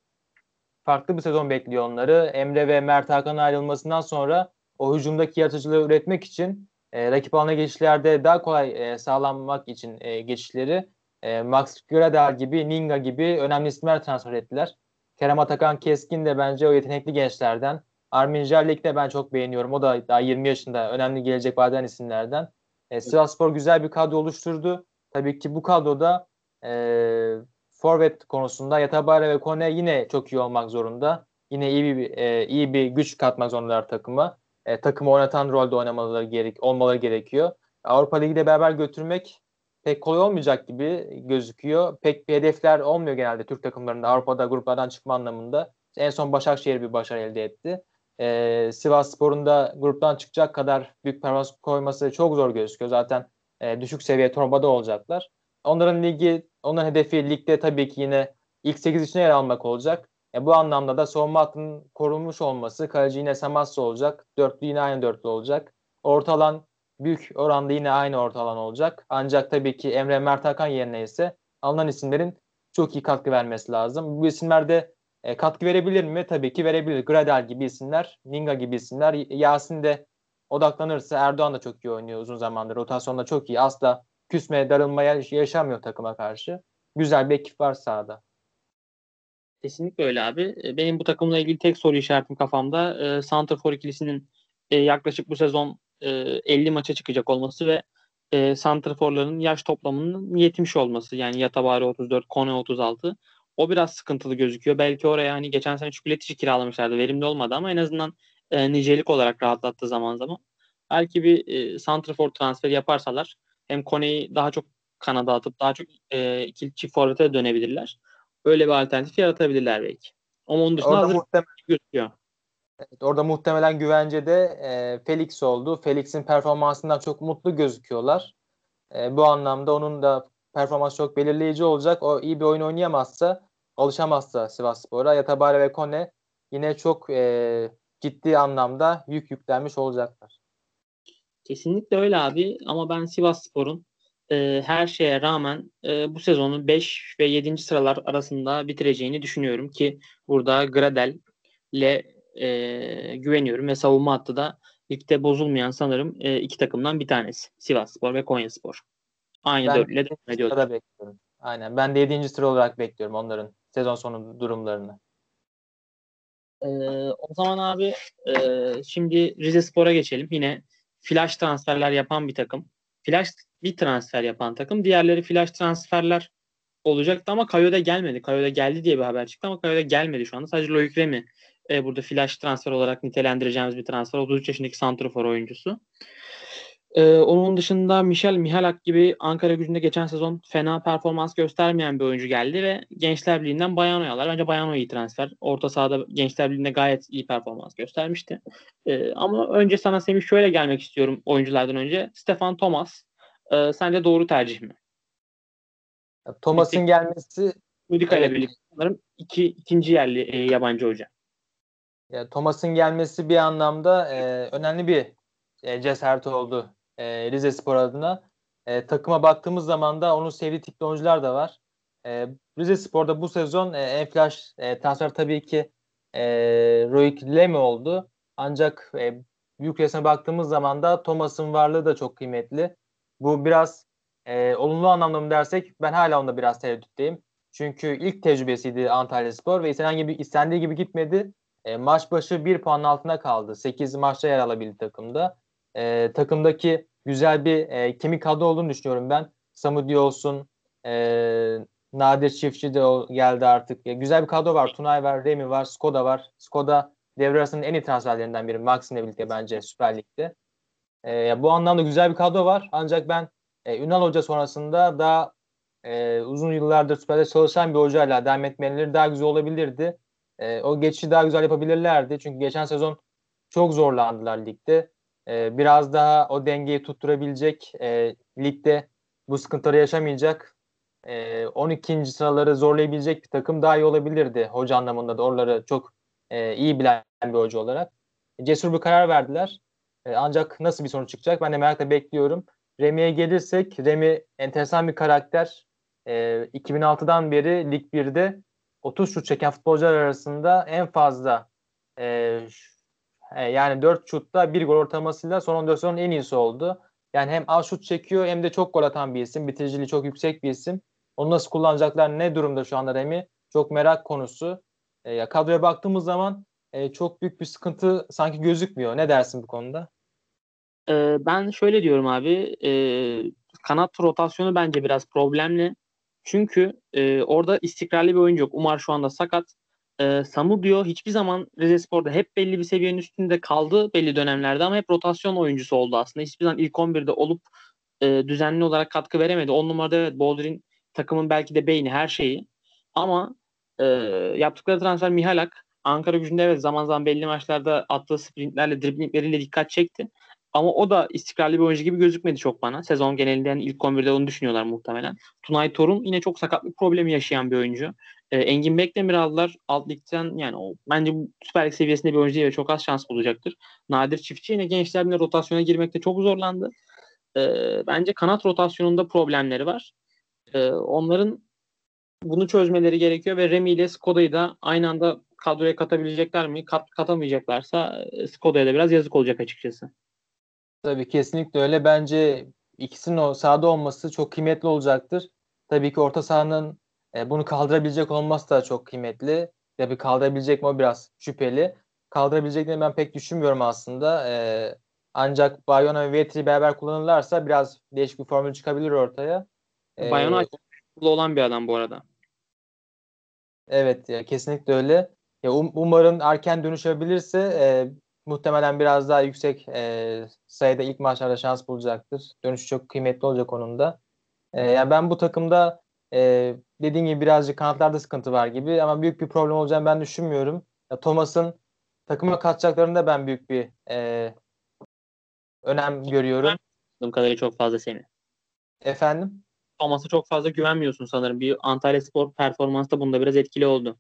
farklı bir sezon bekliyor onları. Emre ve Mert Hakan'ın ayrılmasından sonra o hücumdaki yaratıcılığı üretmek için e, rakip alana geçişlerde daha kolay e, sağlanmak için e, geçişleri e, Max Gradel gibi, Ninga gibi önemli isimler transfer ettiler. Kerem Atakan Keskin de bence o yetenekli gençlerden. Armin Jarlik de ben çok beğeniyorum. O da daha 20 yaşında önemli gelecek vaden isimlerden. E, Sivasspor güzel bir kadro oluşturdu. Tabii ki bu kadroda e, forvet konusunda Yatabare ve Kone yine çok iyi olmak zorunda. Yine iyi bir e, iyi bir güç katmak zorundalar takıma. E, takımı oynatan rolde oynamaları gerek olmaları gerekiyor. Avrupa Ligi'de beraber götürmek pek kolay olmayacak gibi gözüküyor. Pek bir hedefler olmuyor genelde Türk takımlarında Avrupa'da gruplardan çıkma anlamında. En son Başakşehir bir başarı elde etti e, Sivas Spor'un da gruptan çıkacak kadar büyük performans koyması çok zor gözüküyor. Zaten e, düşük seviye torbada olacaklar. Onların ligi, onların hedefi ligde tabii ki yine ilk 8 içine yer almak olacak. E, bu anlamda da savunma hattının korunmuş olması, kaleci yine Samasya olacak, dörtlü yine aynı dörtlü olacak. Orta alan büyük oranda yine aynı orta alan olacak. Ancak tabii ki Emre Mert Hakan yerine ise alınan isimlerin çok iyi katkı vermesi lazım. Bu isimler de e, katkı verebilir mi? Tabii ki verebilir. Gradel gibi isimler, Ninga gibi isimler. Yasin de odaklanırsa Erdoğan da çok iyi oynuyor uzun zamandır. Rotasyonda çok iyi. Asla küsme, darılmaya yaşamıyor takıma karşı. Güzel bir ekip var sahada. Kesinlikle öyle abi. E, benim bu takımla ilgili tek soru işaretim kafamda. E, Santrafor ikilisinin e, yaklaşık bu sezon e, 50 maça çıkacak olması ve e, Santraforların yaş toplamının 70 olması. Yani Yatabari 34, Kone 36. O biraz sıkıntılı gözüküyor. Belki oraya hani geçen sene Çikolatici kiralamışlardı. Verimli olmadı ama en azından e, nicelik olarak rahatlattı zaman zaman. Belki bir e, Santrafor transferi yaparsalar hem Kone'yi daha çok kanada atıp daha çok e, ikili çift forvete dönebilirler. Öyle bir alternatif yaratabilirler belki. Ama onun dışında orada muhtemelen, gözüküyor. Evet, orada muhtemelen güvencede e, Felix oldu. Felix'in performansından çok mutlu gözüküyorlar. E, bu anlamda onun da performans çok belirleyici olacak. O iyi bir oyun oynayamazsa alışamazsa Sivasspor'a Yatabare ve Kone yine çok e, ciddi anlamda yük yüklenmiş olacaklar. Kesinlikle öyle abi ama ben Sivasspor'un e, her şeye rağmen e, bu sezonu 5 ve 7. sıralar arasında bitireceğini düşünüyorum ki burada Gradel ile e, güveniyorum ve savunma hattı da ligde bozulmayan sanırım e, iki takımdan bir tanesi. Sivasspor ve Konyaspor. Aynı dörtlüyle devam ediyorlar. bekliyorum. Aynen. Ben de 7. sıra olarak bekliyorum onların sezon sonu durumlarını. Ee, o zaman abi e, şimdi Rize Spor'a geçelim. Yine flash transferler yapan bir takım. Flash bir transfer yapan takım. Diğerleri flash transferler olacaktı ama Kayo'da gelmedi. Kayo'da geldi diye bir haber çıktı ama Kayo'da gelmedi şu anda. Sadece Loic Remy e, burada flash transfer olarak nitelendireceğimiz bir transfer. 33 yaşındaki santrofor oyuncusu. Ee, onun dışında Michel Mihalak gibi Ankara gücünde geçen sezon fena performans göstermeyen bir oyuncu geldi ve Gençler Birliği'nden Bayano'yu aldılar. Bence Bayano iyi transfer. Orta sahada Gençler Birliği'nde gayet iyi performans göstermişti. Ee, ama önce sana Semih şöyle gelmek istiyorum oyunculardan önce. Stefan Thomas. E, sence doğru tercih mi? Thomas'ın gelmesi Mudika ile birlikte sanırım iki, ikinci yerli e, yabancı hoca. Ya, Thomas'ın gelmesi bir anlamda e, önemli bir e, cesaret oldu e, Rize Spor adına. E, takıma baktığımız zaman da onun sevdiği tipli oyuncular da var. E, Rize Spor'da bu sezon e, en flash e, transfer tabii ki e, Roik Leme oldu. Ancak e, büyük resme baktığımız zaman da Thomas'ın varlığı da çok kıymetli. Bu biraz e, olumlu anlamda mı dersek ben hala onda biraz tereddütteyim. Çünkü ilk tecrübesiydi Antalya Spor ve istenen gibi, istendiği gibi gitmedi. E, maç başı bir puan altına kaldı. 8 maçta yer alabildi takımda. E, takımdaki güzel bir e, kemik kadro olduğunu düşünüyorum ben. Samudi olsun, e, Nadir Çiftçi de geldi artık. E, güzel bir kadro var. Tunay var, Remi var, Skoda var. Skoda devre arasının en iyi transferlerinden biri. Maxim'le birlikte bence Süper Lig'de. E, bu anlamda güzel bir kadro var. Ancak ben e, Ünal Hoca sonrasında daha e, uzun yıllardır Süper'de çalışan bir hocayla devam etmeleri daha güzel olabilirdi. E, o geçişi daha güzel yapabilirlerdi. Çünkü geçen sezon çok zorlandılar ligde. E, biraz daha o dengeyi tutturabilecek e, ligde bu sıkıntıları yaşamayacak e, 12. sıraları zorlayabilecek bir takım daha iyi olabilirdi hoca anlamında da oraları çok e, iyi bilen bir hoca olarak. Cesur bir karar verdiler. E, ancak nasıl bir sonuç çıkacak ben de merakla bekliyorum. Remi'ye gelirsek Remi enteresan bir karakter. E, 2006'dan beri Lig 1'de 30 şut çeken futbolcular arasında en fazla e, e yani 4 şutta 1 gol ortalamasıyla son 14 sezonun en iyisi oldu. Yani hem az şut çekiyor hem de çok gol atan bir isim. Bitiriciliği çok yüksek bir isim. Onu nasıl kullanacaklar ne durumda şu anda Remi? Çok merak konusu. E, ya kadroya baktığımız zaman e, çok büyük bir sıkıntı sanki gözükmüyor. Ne dersin bu konuda? Ee, ben şöyle diyorum abi. E, kanat rotasyonu bence biraz problemli. Çünkü e, orada istikrarlı bir oyuncu yok. Umar şu anda sakat. E, Samu diyor hiçbir zaman Rize Spor'da hep belli bir seviyenin üstünde kaldı belli dönemlerde ama hep rotasyon oyuncusu oldu aslında. Hiçbir zaman ilk 11'de olup e, düzenli olarak katkı veremedi. 10 numarada evet Boldrin takımın belki de beyni her şeyi. Ama e, yaptıkları transfer Mihalak Ankara gücünde evet zaman zaman belli maçlarda attığı sprintlerle, driblingleriyle dikkat çekti. Ama o da istikrarlı bir oyuncu gibi gözükmedi çok bana. Sezon genelinde yani ilk 11'de onu düşünüyorlar muhtemelen. Tunay Torun yine çok sakatlık problemi yaşayan bir oyuncu. E, Engin Bekdemir aldılar. Alt ligden yani o, bence Süper Lig seviyesinde bir oyuncu değil ve çok az şans bulacaktır. Nadir Çiftçi yine gençlerle rotasyona girmekte çok zorlandı. E, bence kanat rotasyonunda problemleri var. E, onların bunu çözmeleri gerekiyor ve Remy ile Skoda'yı da aynı anda kadroya katabilecekler mi? Kat, katamayacaklarsa Skoda'ya da biraz yazık olacak açıkçası. Tabii kesinlikle öyle. Bence ikisinin o sahada olması çok kıymetli olacaktır. Tabii ki orta sahanın e, bunu kaldırabilecek olması da çok kıymetli. Tabii kaldırabilecek mi o biraz şüpheli. Kaldırabileceklerini ben pek düşünmüyorum aslında. E, ancak Bayona ve Vetri beraber kullanırlarsa biraz değişik bir formül çıkabilir ortaya. E, Bayona olan bir adam bu arada. Evet ya kesinlikle öyle. Ya um, umarım erken dönüşebilirse e, muhtemelen biraz daha yüksek e, sayıda ilk maçlarda şans bulacaktır. Dönüşü çok kıymetli olacak onun da. E, yani ben bu takımda e, dediğim gibi birazcık kanatlarda sıkıntı var gibi ama büyük bir problem olacağını ben düşünmüyorum. Ya, Thomas'ın takıma katacaklarında ben büyük bir e, önem görüyorum. Anladığım kadarıyla çok fazla seni. Efendim? Thomas'a çok fazla güvenmiyorsun sanırım. Bir Antalya Spor performansı da bunda biraz etkili oldu.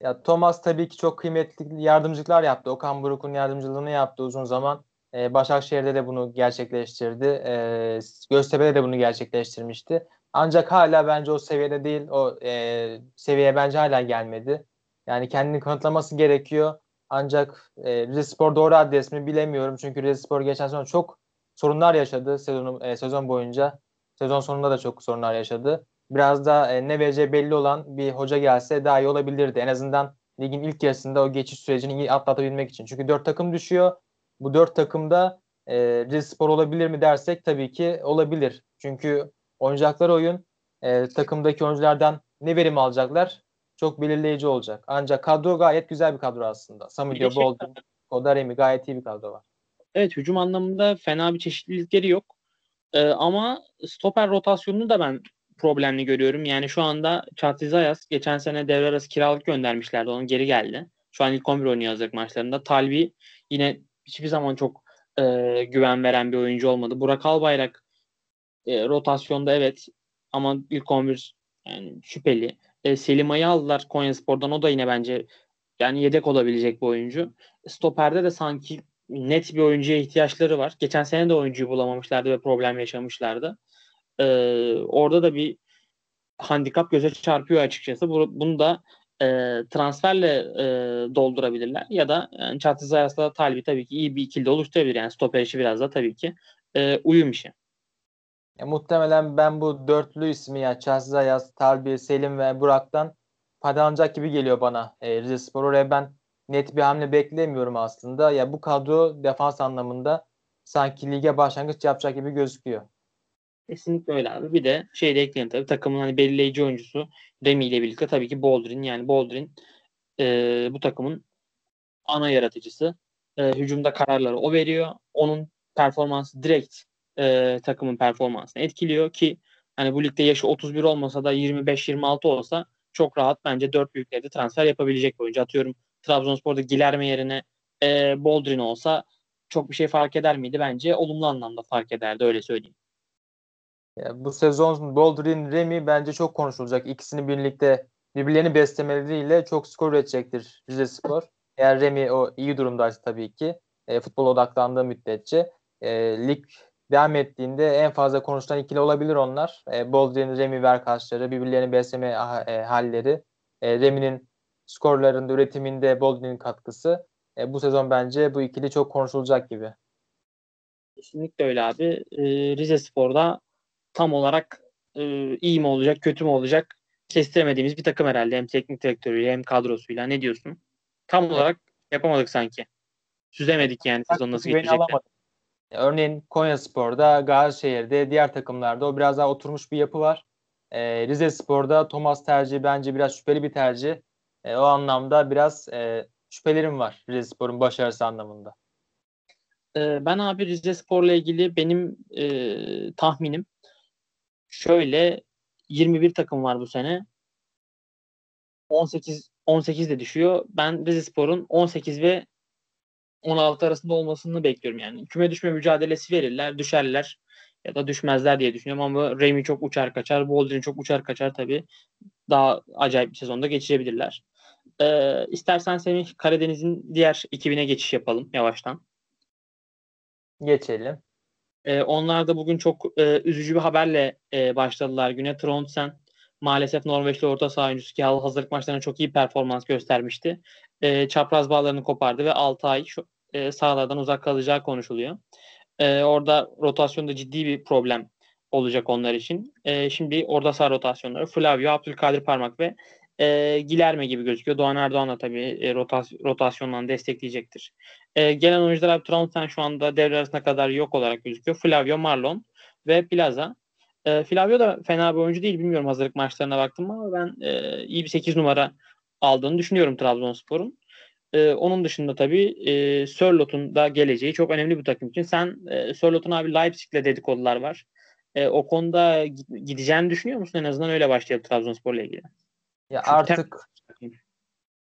Ya Thomas tabii ki çok kıymetli yardımcılıklar yaptı. Okan Buruk'un yardımcılığını yaptı uzun zaman. Ee, Başakşehir'de de bunu gerçekleştirdi. Ee, Göztepe'de de bunu gerçekleştirmişti. Ancak hala bence o seviyede değil. O e, seviyeye bence hala gelmedi. Yani kendini kanıtlaması gerekiyor. Ancak e, Rize Spor doğru adres mi bilemiyorum. Çünkü Rize Spor geçen sene çok sorunlar yaşadı sezon, e, sezon boyunca. Sezon sonunda da çok sorunlar yaşadı. Biraz da e, ne vereceği belli olan bir hoca gelse daha iyi olabilirdi. En azından ligin ilk yarısında o geçiş sürecini iyi atlatabilmek için. Çünkü dört takım düşüyor. Bu dört takımda e, Rize Spor olabilir mi dersek tabii ki olabilir. Çünkü oynayacakları oyun e, takımdaki oyunculardan ne verim alacaklar çok belirleyici olacak. Ancak kadro gayet güzel bir kadro aslında. Samudio, şey Bolton, Kodaremi gayet iyi bir kadro var. Evet hücum anlamında fena bir çeşitlilikleri yok. Ee, ama stoper rotasyonunu da ben problemli görüyorum. Yani şu anda Çatrizayas geçen sene devre arası kiralık göndermişlerdi. Onun geri geldi. Şu an ilk 11 oynuyor hazırlık maçlarında. Talbi yine hiçbir zaman çok e, güven veren bir oyuncu olmadı. Burak Albayrak e, rotasyonda evet ama ilk 11 yani şüpheli. E, Selim Ay'ı aldılar Konya Spor'dan. O da yine bence yani yedek olabilecek bir oyuncu. Stoperde de sanki net bir oyuncuya ihtiyaçları var. Geçen sene de oyuncuyu bulamamışlardı ve problem yaşamışlardı. Ee, orada da bir handikap göze çarpıyor açıkçası. Bunu da e, transferle e, doldurabilirler ya da yani Çatı Zayas'la Talbi tabii ki iyi bir ikili oluşturabilir. Yani stoper işi biraz da tabii ki e, uyum işi. Ya, muhtemelen ben bu dörtlü ismi ya Chelsea Ayaz, Talbi, Selim ve Burak'tan faydalanacak gibi geliyor bana e, Rize Spor. Oraya ben net bir hamle beklemiyorum aslında. Ya bu kadro defans anlamında sanki lige başlangıç yapacak gibi gözüküyor. Kesinlikle öyle abi. Bir de şey de ekleyelim tabii takımın hani belirleyici oyuncusu Remy ile birlikte tabii ki Boldrin yani Boldrin e, bu takımın ana yaratıcısı. E, hücumda kararları o veriyor. Onun performansı direkt e, takımın performansını etkiliyor ki hani bu ligde yaşı 31 olmasa da 25-26 olsa çok rahat bence dört büyüklerde transfer yapabilecek bir oyuncu. Atıyorum Trabzonspor'da Gilerme yerine e, Boldrin olsa çok bir şey fark eder miydi? Bence olumlu anlamda fark ederdi öyle söyleyeyim. Ya, bu sezon Boldrin, Remy bence çok konuşulacak. İkisini birlikte birbirlerini beslemeleriyle çok skor üretecektir Rize Spor. Eğer Remy o iyi durumdaysa tabii ki e, futbol odaklandığı müddetçe e, lig devam ettiğinde en fazla konuşulan ikili olabilir onlar. E, Boldrin, Remy ve arkadaşları birbirlerini besleme e, halleri. E, Remy'nin skorlarında, üretiminde Boldrin'in katkısı. E, bu sezon bence bu ikili çok konuşulacak gibi. Kesinlikle öyle abi. E, Rize Spor'da tam olarak e, iyi mi olacak, kötü mü olacak kestiremediğimiz bir takım herhalde. Hem teknik direktörüyle hem kadrosuyla. Ne diyorsun? Tam olarak yapamadık sanki. Süzemedik yani sezon nasıl geçecekler. Örneğin Konya Spor'da, Gazişehir'de, diğer takımlarda o biraz daha oturmuş bir yapı var. Ee, Rize Spor'da Thomas tercihi bence biraz şüpheli bir tercih. Ee, o anlamda biraz e, şüphelerim var Rize Spor'un başarısı anlamında. Ee, ben abi Rize Spor'la ilgili benim e, tahminim şöyle 21 takım var bu sene. 18 18 de düşüyor. Ben Rize Spor'un 18 ve 16 arasında olmasını bekliyorum yani. Küme düşme mücadelesi verirler, düşerler ya da düşmezler diye düşünüyorum ama Remy çok uçar kaçar, Boldrin çok uçar kaçar tabii. Daha acayip bir sezonda geçirebilirler. Ee, istersen Semih Karadeniz'in diğer ekibine geçiş yapalım yavaştan. Geçelim. Ee, onlar da bugün çok e, üzücü bir haberle e, başladılar güne. Trondsen maalesef Norveçli orta saha oyuncusu ki hazırlık maçlarında çok iyi performans göstermişti. E, çapraz bağlarını kopardı ve 6 ay şu, e, sahalardan uzak kalacağı konuşuluyor. E, orada rotasyonda ciddi bir problem olacak onlar için. E, şimdi orada sağ rotasyonları Flavio, Abdülkadir Parmak ve e, Gilerme gibi gözüküyor. Doğan Erdoğan da tabii e, rotas- rotasyondan destekleyecektir. E, gelen oyuncular Trondsen şu anda devre arasına kadar yok olarak gözüküyor. Flavio, Marlon ve Plaza. E, Flavio da fena bir oyuncu değil. Bilmiyorum hazırlık maçlarına baktım ama ben e, iyi bir 8 numara aldığını düşünüyorum Trabzonspor'un. E, onun dışında tabii e, Sörlot'un da geleceği çok önemli bir takım için. Sen e, Sörlot'un abi Leipzig'le dedikodular var. E, o konuda gideceğini düşünüyor musun? En azından öyle başlayalım Trabzonspor'la ilgili. Ya Çünkü artık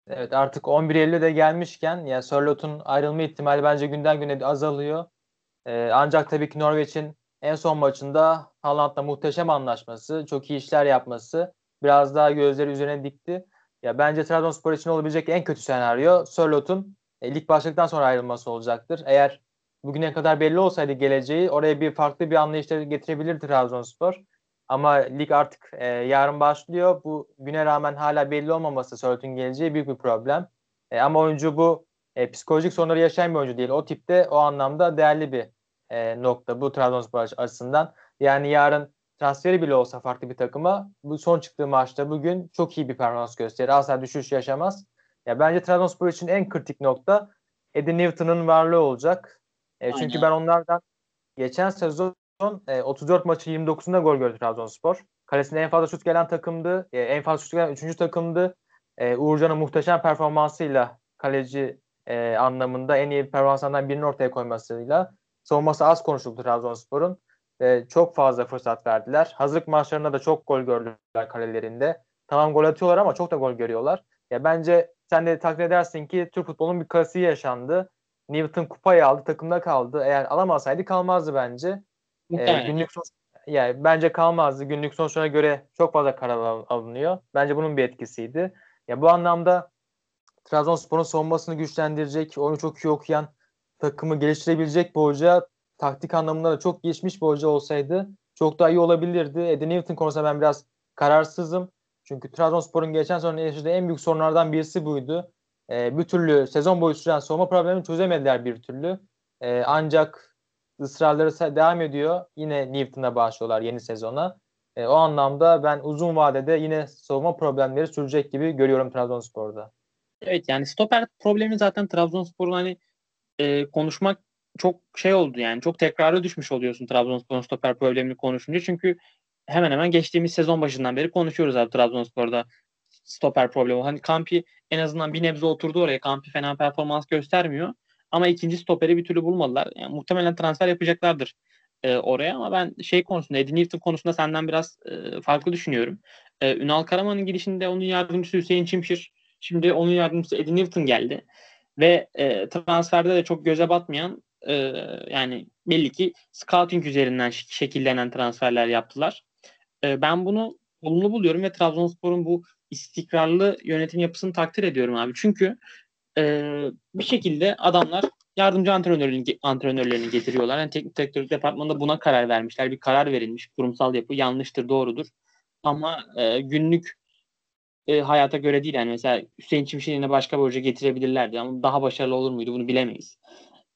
Evet artık 11 Eylül'de gelmişken ya Sörlot'un ayrılma ihtimali bence günden güne azalıyor. Ee, ancak tabii ki Norveç'in en son maçında Haaland'la muhteşem anlaşması, çok iyi işler yapması biraz daha gözleri üzerine dikti. Ya bence Trabzonspor için olabilecek en kötü senaryo Sörlot'un e, lig başladıktan sonra ayrılması olacaktır. Eğer bugüne kadar belli olsaydı geleceği oraya bir farklı bir anlayışla getirebilirdi Trabzonspor. Ama lig artık e, yarın başlıyor. Bu güne rağmen hala belli olmaması Sörlot'un geleceği büyük bir problem. E, ama oyuncu bu e, psikolojik sorunları yaşayan bir oyuncu değil. O tipte o anlamda değerli bir e, nokta bu Trabzonspor açısından. Yani yarın transferi bile olsa farklı bir takıma bu son çıktığı maçta bugün çok iyi bir performans gösterir. Asla düşüş yaşamaz. Ya bence Trabzonspor için en kritik nokta Eddie Newton'un varlığı olacak. E, çünkü ben onlardan geçen sezon e, 34 maçı 29'unda gol gördü Trabzonspor. Kalesine en fazla şut gelen takımdı. E, en fazla şut gelen 3. takımdı. E, Uğurcan'ın muhteşem performansıyla kaleci e, anlamında en iyi performanslardan birini ortaya koymasıyla savunması az konuşuldu Trabzonspor'un. E, çok fazla fırsat verdiler. Hazırlık maçlarında da çok gol gördüler kalelerinde. Tamam gol atıyorlar ama çok da gol görüyorlar. Ya bence sen de takdir edersin ki Türk futbolunun bir klasiği yaşandı. Newton kupayı aldı, takımda kaldı. Eğer alamasaydı kalmazdı bence. Ee, günlük sonuç, yani bence kalmazdı. Günlük sonuçlara göre çok fazla karar alınıyor. Bence bunun bir etkisiydi. Ya bu anlamda Trabzonspor'un savunmasını güçlendirecek, oyunu çok iyi okuyan, takımı geliştirebilecek bir hoca, taktik anlamında da çok geçmiş bir hoca olsaydı çok daha iyi olabilirdi. Eddie Newton konusunda ben biraz kararsızım. Çünkü Trabzonspor'un geçen sene yaşadığı en büyük sorunlardan birisi buydu. Ee, bir türlü sezon boyu süren savunma problemini çözemediler bir türlü. Ee, ancak ısrarları devam ediyor. Yine Newton'a başlıyorlar yeni sezona. E, o anlamda ben uzun vadede yine savunma problemleri sürecek gibi görüyorum Trabzonspor'da. Evet yani stoper problemi zaten Trabzonspor'un hani e, konuşmak çok şey oldu yani çok tekrarı düşmüş oluyorsun Trabzonspor'un stoper problemini konuşunca çünkü hemen hemen geçtiğimiz sezon başından beri konuşuyoruz abi Trabzonspor'da stoper problemi. Hani Kampi en azından bir nebze oturdu oraya. Kampi fena performans göstermiyor. Ama ikinci stoperi bir türlü bulmadılar. Yani muhtemelen transfer yapacaklardır e, oraya ama ben şey konusunda Eddie Newton konusunda senden biraz e, farklı düşünüyorum. E, Ünal Karaman'ın gidişinde onun yardımcısı Hüseyin Çimşir şimdi onun yardımcısı Eddie Newton geldi. Ve e, transferde de çok göze batmayan e, yani belli ki scouting üzerinden şekillenen transferler yaptılar. E, ben bunu olumlu buluyorum ve Trabzonspor'un bu istikrarlı yönetim yapısını takdir ediyorum abi. Çünkü e, bir şekilde adamlar yardımcı antrenörlerini, antrenörlerini getiriyorlar. Yani teknik direktörlük departmanında buna karar vermişler. Bir karar verilmiş. Kurumsal yapı yanlıştır, doğrudur. Ama e, günlük e, hayata göre değil. Yani mesela Hüseyin Çimşir'ine başka bir hoca getirebilirlerdi ama daha başarılı olur muydu bunu bilemeyiz.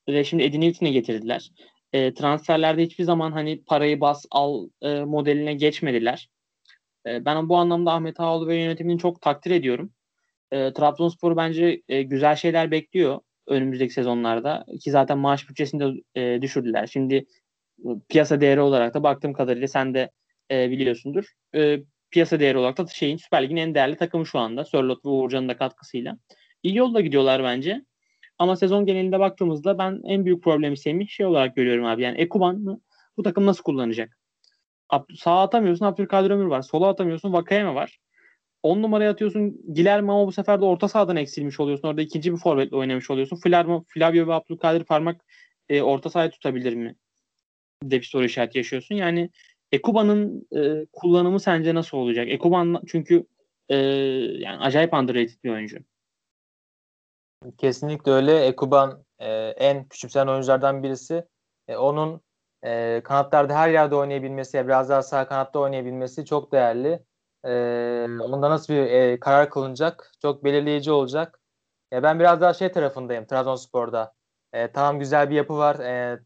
Ve şimdi Eddie Newton'u getirdiler. E, transferlerde hiçbir zaman hani parayı bas al e, modeline geçmediler. E, ben bu anlamda Ahmet Ağaoğlu ve yönetimini çok takdir ediyorum. E, Trabzonspor bence e, güzel şeyler bekliyor önümüzdeki sezonlarda ki zaten maaş bütçesini de e, düşürdüler. Şimdi e, piyasa değeri olarak da baktığım kadarıyla sen de e, biliyorsundur. E, piyasa değeri olarak da şeyin Süper Lig'in en değerli takımı şu anda. Sörlot ve Uğurcan'ın da katkısıyla. İyi yolda gidiyorlar bence. Ama sezon genelinde baktığımızda ben en büyük problemi Semih şey olarak görüyorum abi. Yani Ekuban bu takım nasıl kullanacak? Sağa atamıyorsun Abdülkadir Ömür var. Sola atamıyorsun Vakayeme var. 10 numaraya atıyorsun Gilerme ama bu sefer de orta sahadan eksilmiş oluyorsun. Orada ikinci bir forvetle oynamış oluyorsun. Flavio, Flavio ve Abdülkadir Parmak e, orta sahaya tutabilir mi? De bir soru işareti yaşıyorsun. Yani Ekuba'nın e, kullanımı sence nasıl olacak? Ekuban çünkü e, yani acayip underrated bir oyuncu. Kesinlikle öyle. Ekuban e, en küçümsenen oyunculardan birisi. E, onun e, kanatlarda her yerde oynayabilmesi, biraz daha sağ kanatta oynayabilmesi çok değerli. E, onda nasıl bir e, karar kılınacak çok belirleyici olacak. E, ben biraz daha şey tarafındayım Trabzonspor'da. E, tamam güzel bir yapı var. E,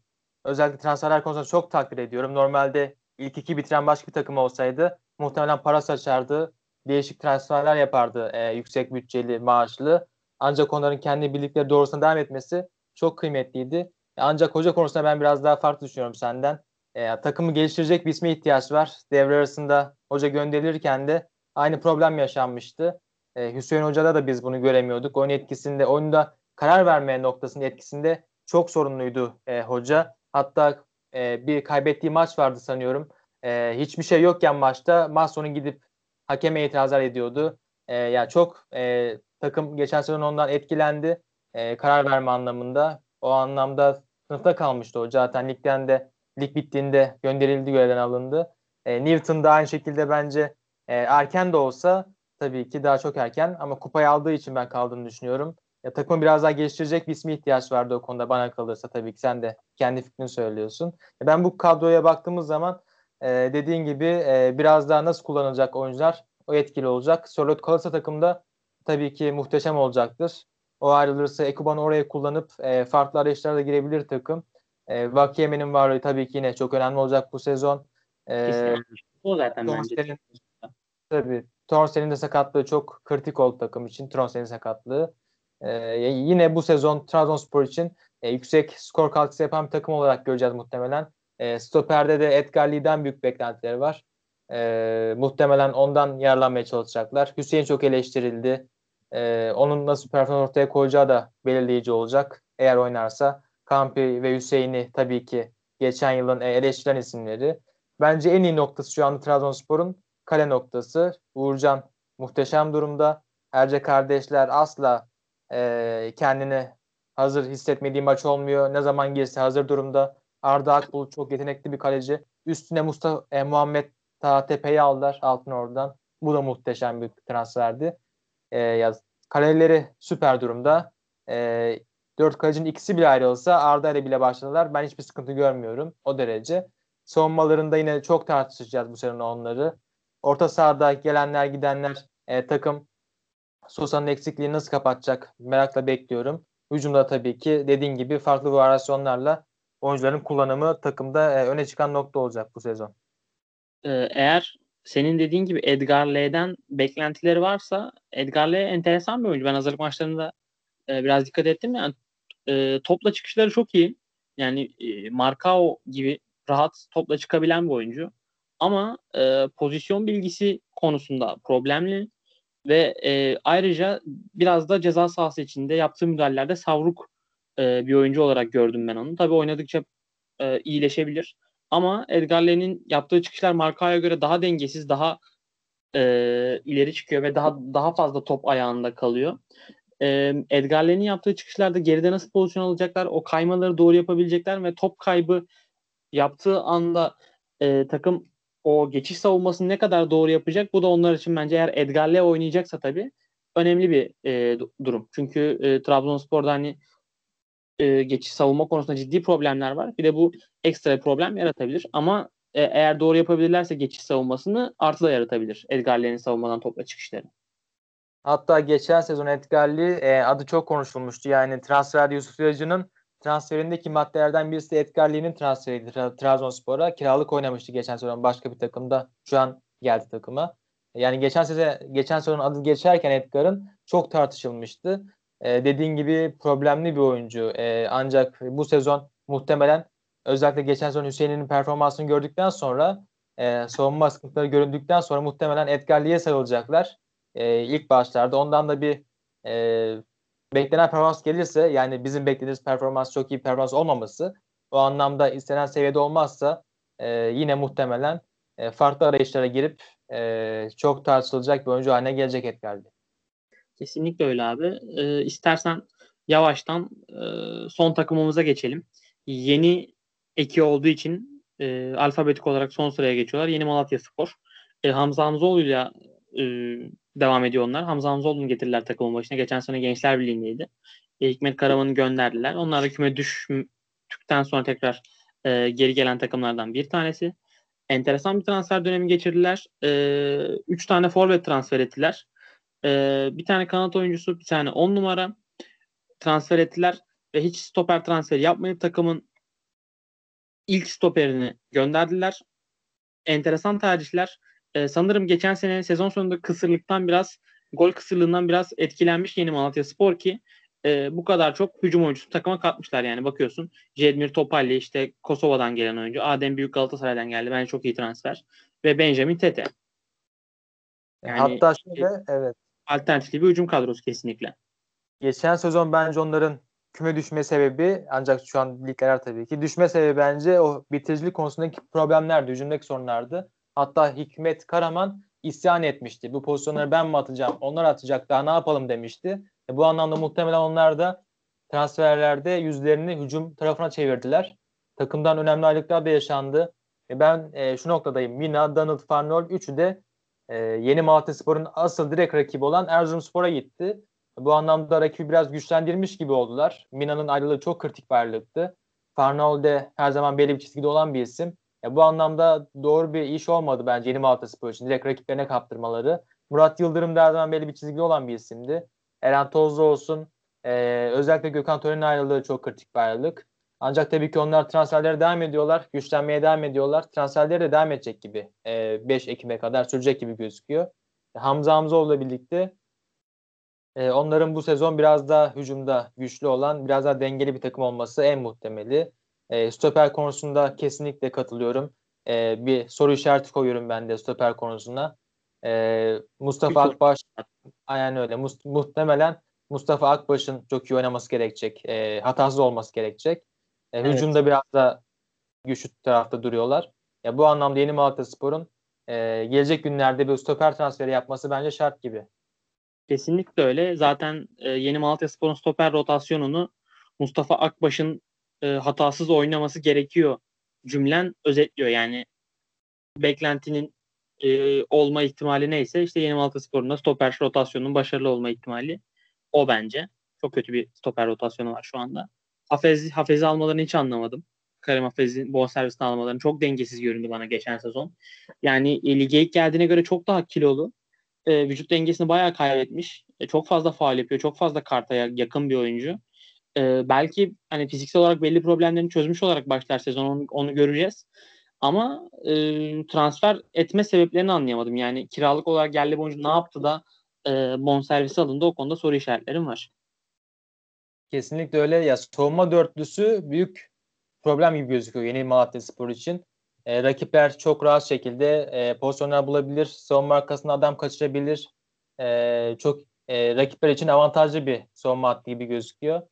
özellikle transferler konusunda çok takdir ediyorum. Normalde ilk iki bitiren başka bir takım olsaydı muhtemelen para saçardı. Değişik transferler yapardı e, yüksek bütçeli, maaşlı. Ancak onların kendi bildikleri doğrusuna devam etmesi çok kıymetliydi. Ancak hoca konusunda ben biraz daha farklı düşünüyorum senden. E, takımı geliştirecek bir isme ihtiyaç var. Devre arasında hoca gönderilirken de aynı problem yaşanmıştı. E, Hüseyin Hoca'da da biz bunu göremiyorduk. Oyun etkisinde, oyunda karar vermeye noktasında etkisinde çok sorunluydu e, hoca. Hatta e, bir kaybettiği maç vardı sanıyorum. E, hiçbir şey yokken maçta maç sonu gidip hakeme itirazlar ediyordu. E, ya yani çok e, takım geçen sezon ondan etkilendi. E, karar verme anlamında. O anlamda sınıfta kalmıştı o. Zaten ligden de lig bittiğinde gönderildi görevden alındı. E, Newton da aynı şekilde bence e, erken de olsa tabii ki daha çok erken ama kupayı aldığı için ben kaldığını düşünüyorum. Ya, takımı biraz daha geliştirecek bir ismi ihtiyaç vardı o konuda bana kalırsa tabii ki sen de kendi fikrini söylüyorsun. E, ben bu kadroya baktığımız zaman e, dediğin gibi e, biraz daha nasıl kullanılacak oyuncular o etkili olacak. Sörlot kalırsa takımda tabii ki muhteşem olacaktır. O ayrılırsa Ekuban'ı oraya kullanıp e, farklı arayışlara girebilir takım. E, Vakiyeme'nin varlığı tabii ki yine çok önemli olacak bu sezon. E, o zaten bence. Tabii. Torsen'in de sakatlığı çok kritik oldu takım için. Torsen'in sakatlığı. E, yine bu sezon Trabzonspor için e, yüksek skor katkısı yapan bir takım olarak göreceğiz muhtemelen. E, stoperde de Edgar Lee'den büyük beklentileri var. E, muhtemelen ondan yararlanmaya çalışacaklar. Hüseyin çok eleştirildi. E, onun nasıl performans ortaya koyacağı da belirleyici olacak. Eğer oynarsa Kampi ve Hüseyin'i tabii ki geçen yılın e, eleştirilen isimleri. Bence en iyi noktası şu anda Trabzonspor'un kale noktası. Uğurcan muhteşem durumda. Erce kardeşler asla e, kendini hazır hissetmediği maç olmuyor. Ne zaman girse hazır durumda. Arda Akbulut çok yetenekli bir kaleci. Üstüne Mustafa e, Muhammed ta tepeyi aldılar altın oradan. Bu da muhteşem bir transferdi. E, ya, kaleleri süper durumda. E, dört kalecinin ikisi bile ayrılsa Arda ile bile başladılar. Ben hiçbir sıkıntı görmüyorum o derece. Savunmalarında yine çok tartışacağız bu sene onları. Orta sahada gelenler gidenler e, takım Sosa'nın eksikliğini nasıl kapatacak merakla bekliyorum. Hücumda tabii ki dediğin gibi farklı varyasyonlarla oyuncuların kullanımı takımda e, öne çıkan nokta olacak bu sezon. Ee, eğer senin dediğin gibi Edgar L'den beklentileri varsa Edgar L enteresan bir oyuncu. Ben hazırlık maçlarında e, biraz dikkat ettim. Yani e, topla çıkışları çok iyi. Yani e, Markao gibi rahat topla çıkabilen bir oyuncu. Ama e, pozisyon bilgisi konusunda problemli ve e, ayrıca biraz da ceza sahası içinde yaptığı müdahalelerde savruk e, bir oyuncu olarak gördüm ben onu. Tabii oynadıkça e, iyileşebilir. Ama Edgar L'nin yaptığı çıkışlar Markao'ya göre daha dengesiz, daha e, ileri çıkıyor ve daha daha fazla top ayağında kalıyor. E, Edgar L'nin yaptığı çıkışlarda geride nasıl pozisyon alacaklar, o kaymaları doğru yapabilecekler ve top kaybı yaptığı anda e, takım o geçiş savunmasını ne kadar doğru yapacak bu da onlar için bence eğer Edgar L oynayacaksa tabii önemli bir e, durum. Çünkü e, Trabzonspor'da hani e, geçiş savunma konusunda ciddi problemler var. Bir de bu ekstra problem yaratabilir. Ama e, eğer doğru yapabilirlerse geçiş savunmasını artı da yaratabilir. Edgar L'nin savunmadan topla çıkışları. Hatta geçen sezon Edgar Lee e, adı çok konuşulmuştu. Yani transferde Yusuf Yazıcı'nın transferindeki maddelerden birisi de Edgar Lee'nin transferiydi Tra- Trabzonspor'a. Kiralık oynamıştı geçen sezon başka bir takımda. Şu an geldi takıma. Yani geçen sezon geçen sezon adı geçerken Edgar'ın çok tartışılmıştı. Ee, dediğin gibi problemli bir oyuncu. Ee, ancak bu sezon muhtemelen özellikle geçen sezon Hüseyin'in performansını gördükten sonra e, savunma sıkıntıları göründükten sonra muhtemelen Edgar Lee'ye sarılacaklar. E, ilk başlarda ondan da bir e, beklenen performans gelirse yani bizim beklediğimiz performans çok iyi performans olmaması o anlamda istenen seviyede olmazsa e, yine muhtemelen e, farklı arayışlara girip e, çok tartışılacak bir oyuncu haline gelecek Edgar Kesinlikle öyle abi. E, istersen yavaştan e, son takımımıza geçelim. Yeni eki olduğu için e, alfabetik olarak son sıraya geçiyorlar. Yeni Malatya Spor. E, Hamza Hamzoğlu'yla e, devam ediyor onlar. Hamza Hamzoğlu'nu getirdiler takımın başına. Geçen sene Gençler Birliği'ndeydi. E, Hikmet Karaman'ı gönderdiler. Onlar da küme düştükten sonra tekrar e, geri gelen takımlardan bir tanesi. Enteresan bir transfer dönemi geçirdiler. E, üç tane forvet transfer ettiler. E, bir tane kanat oyuncusu, bir tane on numara transfer ettiler ve hiç stoper transferi yapmayıp takımın ilk stoperini gönderdiler. Enteresan tercihler. Ee, sanırım geçen sene sezon sonunda kısırlıktan biraz gol kısırlığından biraz etkilenmiş yeni Malatya Spor ki e, bu kadar çok hücum oyuncusu takıma katmışlar yani bakıyorsun. Jedmir Topalli işte Kosova'dan gelen oyuncu. Adem Büyük Galatasaray'dan geldi. Bence çok iyi transfer. Ve Benjamin Tete. Yani Hatta şöyle evet. Alternatifli bir hücum kadrosu kesinlikle. Geçen sezon bence onların küme düşme sebebi ancak şu an ligler tabii ki düşme sebebi bence o bitiricilik konusundaki problemlerdi, hücumdaki sorunlardı. Hatta Hikmet Karaman isyan etmişti. Bu pozisyonları ben mi atacağım? Onlar atacak daha ne yapalım demişti. E, bu anlamda muhtemelen onlar da transferlerde yüzlerini hücum tarafına çevirdiler. Takımdan önemli aylıklar da yaşandı. E, ben e, şu noktadayım. Mina, Donald, Farnol üçü de e, yeni Malatya Spor'un asıl direkt rakibi olan Erzurumspor'a gitti. Bu anlamda rakibi biraz güçlendirmiş gibi oldular. Mina'nın ayrılığı çok kritik bir ayrılıktı. Farnol de her zaman belli bir çizgide olan bir isim. Ya bu anlamda doğru bir iş olmadı bence yeni Malatya Spor için. Direkt rakiplerine kaptırmaları. Murat Yıldırım da her zaman belli bir çizgide olan bir isimdi. Eren Tozlu olsun. E, özellikle Gökhan Tören'in ayrılığı çok kritik bir ayrılık. Ancak tabii ki onlar transferlere devam ediyorlar. Güçlenmeye devam ediyorlar. Transferleri de devam edecek gibi. E, 5 Ekim'e kadar sürecek gibi gözüküyor. Hamza Hamzoğlu'la birlikte e, onların bu sezon biraz daha hücumda güçlü olan, biraz daha dengeli bir takım olması en muhtemeli. E, stoper konusunda kesinlikle katılıyorum. E, bir soru işareti koyuyorum ben de stoper konusuna. E, Mustafa Akbaş aynen öyle. Must- muhtemelen Mustafa Akbaş'ın çok iyi oynaması gerekecek. E, hatasız olması gerekecek. E, evet. Hücumda biraz da güçlü tarafta duruyorlar. Ya bu anlamda yeni Malatya Spor'un e, gelecek günlerde bir stoper transferi yapması bence şart gibi. Kesinlikle öyle. Zaten e, yeni Malatya Spor'un stoper rotasyonunu Mustafa Akbaş'ın e, hatasız oynaması gerekiyor cümlen özetliyor. Yani beklentinin e, olma ihtimali neyse işte yeni Malatya Spor'un stoper rotasyonunun başarılı olma ihtimali o bence. Çok kötü bir stoper rotasyonu var şu anda. Hafez, Hafez'i almalarını hiç anlamadım. Karim Hafez'in bonservisini almalarını çok dengesiz göründü bana geçen sezon. Yani e, lige ilk geldiğine göre çok daha kilolu. E, vücut dengesini bayağı kaybetmiş. E, çok fazla faal yapıyor. Çok fazla karta yakın bir oyuncu. E, belki hani fiziksel olarak belli problemlerini çözmüş olarak başlar sezon onu, onu göreceğiz. Ama e, transfer etme sebeplerini anlayamadım. Yani kiralık olarak geldi oyuncu ne yaptı da e, bonservisi alındı o konuda soru işaretlerim var. Kesinlikle öyle. Ya savunma dörtlüsü büyük problem gibi gözüküyor yeni Malatya Spor için. E, rakipler çok rahat şekilde e, pozisyonlar bulabilir. Savunma arkasında adam kaçırabilir. E, çok e, rakipler için avantajlı bir savunma hattı gibi gözüküyor.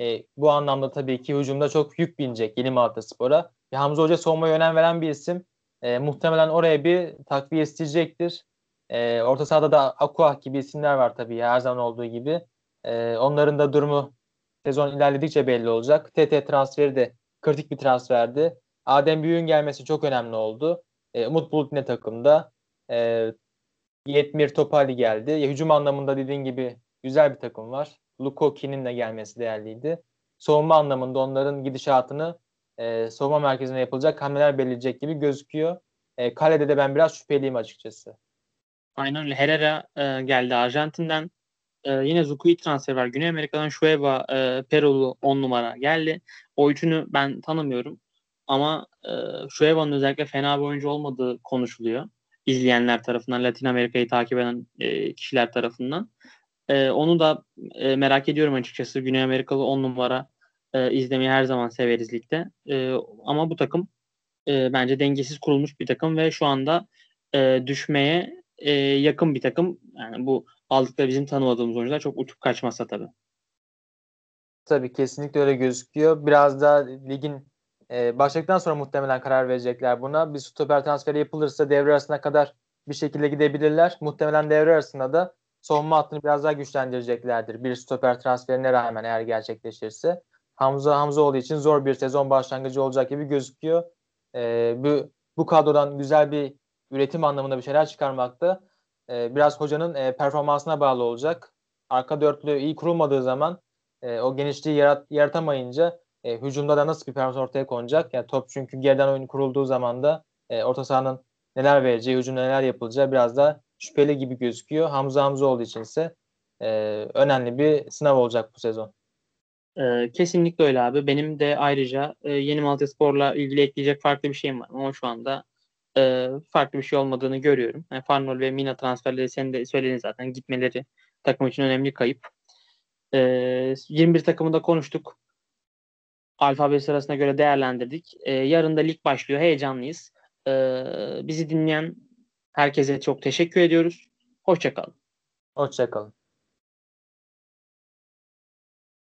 E, bu anlamda tabii ki hücumda çok yük binecek yeni Malatya Spor'a. Hamza Hoca savunmaya önem veren bir isim. E, muhtemelen oraya bir takviye isteyecektir. E, orta sahada da Aqua gibi isimler var tabii her zaman olduğu gibi. E, onların da durumu sezon ilerledikçe belli olacak. TT transferi de kritik bir transferdi. Adem Büyük'ün gelmesi çok önemli oldu. E, Umut Bulut yine takımda. E, Yetmir Topali geldi. Ya, hücum anlamında dediğin gibi güzel bir takım var. Lukoki'nin de gelmesi değerliydi. Savunma anlamında onların gidişatını e, savunma merkezine yapılacak hamleler belirleyecek gibi gözüküyor. E, kalede de ben biraz şüpheliyim açıkçası. Aynen öyle. Herrera e, geldi Arjantin'den. E, yine Zukui transfer var. Güney Amerika'dan Şueva, e, Perolu 10 numara geldi. O üçünü ben tanımıyorum. Ama e, Şueva'nın özellikle fena bir oyuncu olmadığı konuşuluyor. İzleyenler tarafından, Latin Amerika'yı takip eden e, kişiler tarafından. E, onu da e, merak ediyorum açıkçası. Güney Amerikalı 10 numara e, izlemeyi her zaman severiz ligde. E, ama bu takım e, bence dengesiz kurulmuş bir takım ve şu anda e, düşmeye e, yakın bir takım. Yani bu aldıkları bizim tanımadığımız oyuncular çok uçup kaçmazsa tabii. Tabii kesinlikle öyle gözüküyor. Biraz da ligin e, başladıktan sonra muhtemelen karar verecekler buna. Bir stoper transferi yapılırsa devre arasına kadar bir şekilde gidebilirler. Muhtemelen devre arasında da savunma hattını biraz daha güçlendireceklerdir. Bir stoper transferine rağmen eğer gerçekleşirse. Hamza Hamzaoğlu için zor bir sezon başlangıcı olacak gibi gözüküyor. E, bu, bu kadrodan güzel bir üretim anlamında bir şeyler çıkarmakta e, biraz hocanın e, performansına bağlı olacak. Arka dörtlü iyi kurulmadığı zaman e, o genişliği yarat, yaratamayınca e, hücumda da nasıl bir performans ortaya konacak? Yani top çünkü geriden oyun kurulduğu zaman da e, orta sahanın neler vereceği, hücumda neler yapılacağı biraz da şüpheli gibi gözüküyor. Hamza Hamza olduğu için ise e, önemli bir sınav olacak bu sezon. Ee, kesinlikle öyle abi. Benim de ayrıca e, Yeni Malatya Spor'la ilgili ekleyecek farklı bir şeyim var. Ama şu anda e, farklı bir şey olmadığını görüyorum. Yani Farnol ve Mina transferleri sen de söyledin zaten gitmeleri takım için önemli kayıp. E, 21 takımı da konuştuk. Alfabe sırasına göre değerlendirdik. E, yarın da lig başlıyor. Heyecanlıyız. E, bizi dinleyen herkese çok teşekkür ediyoruz. Hoşçakalın. Hoşçakalın.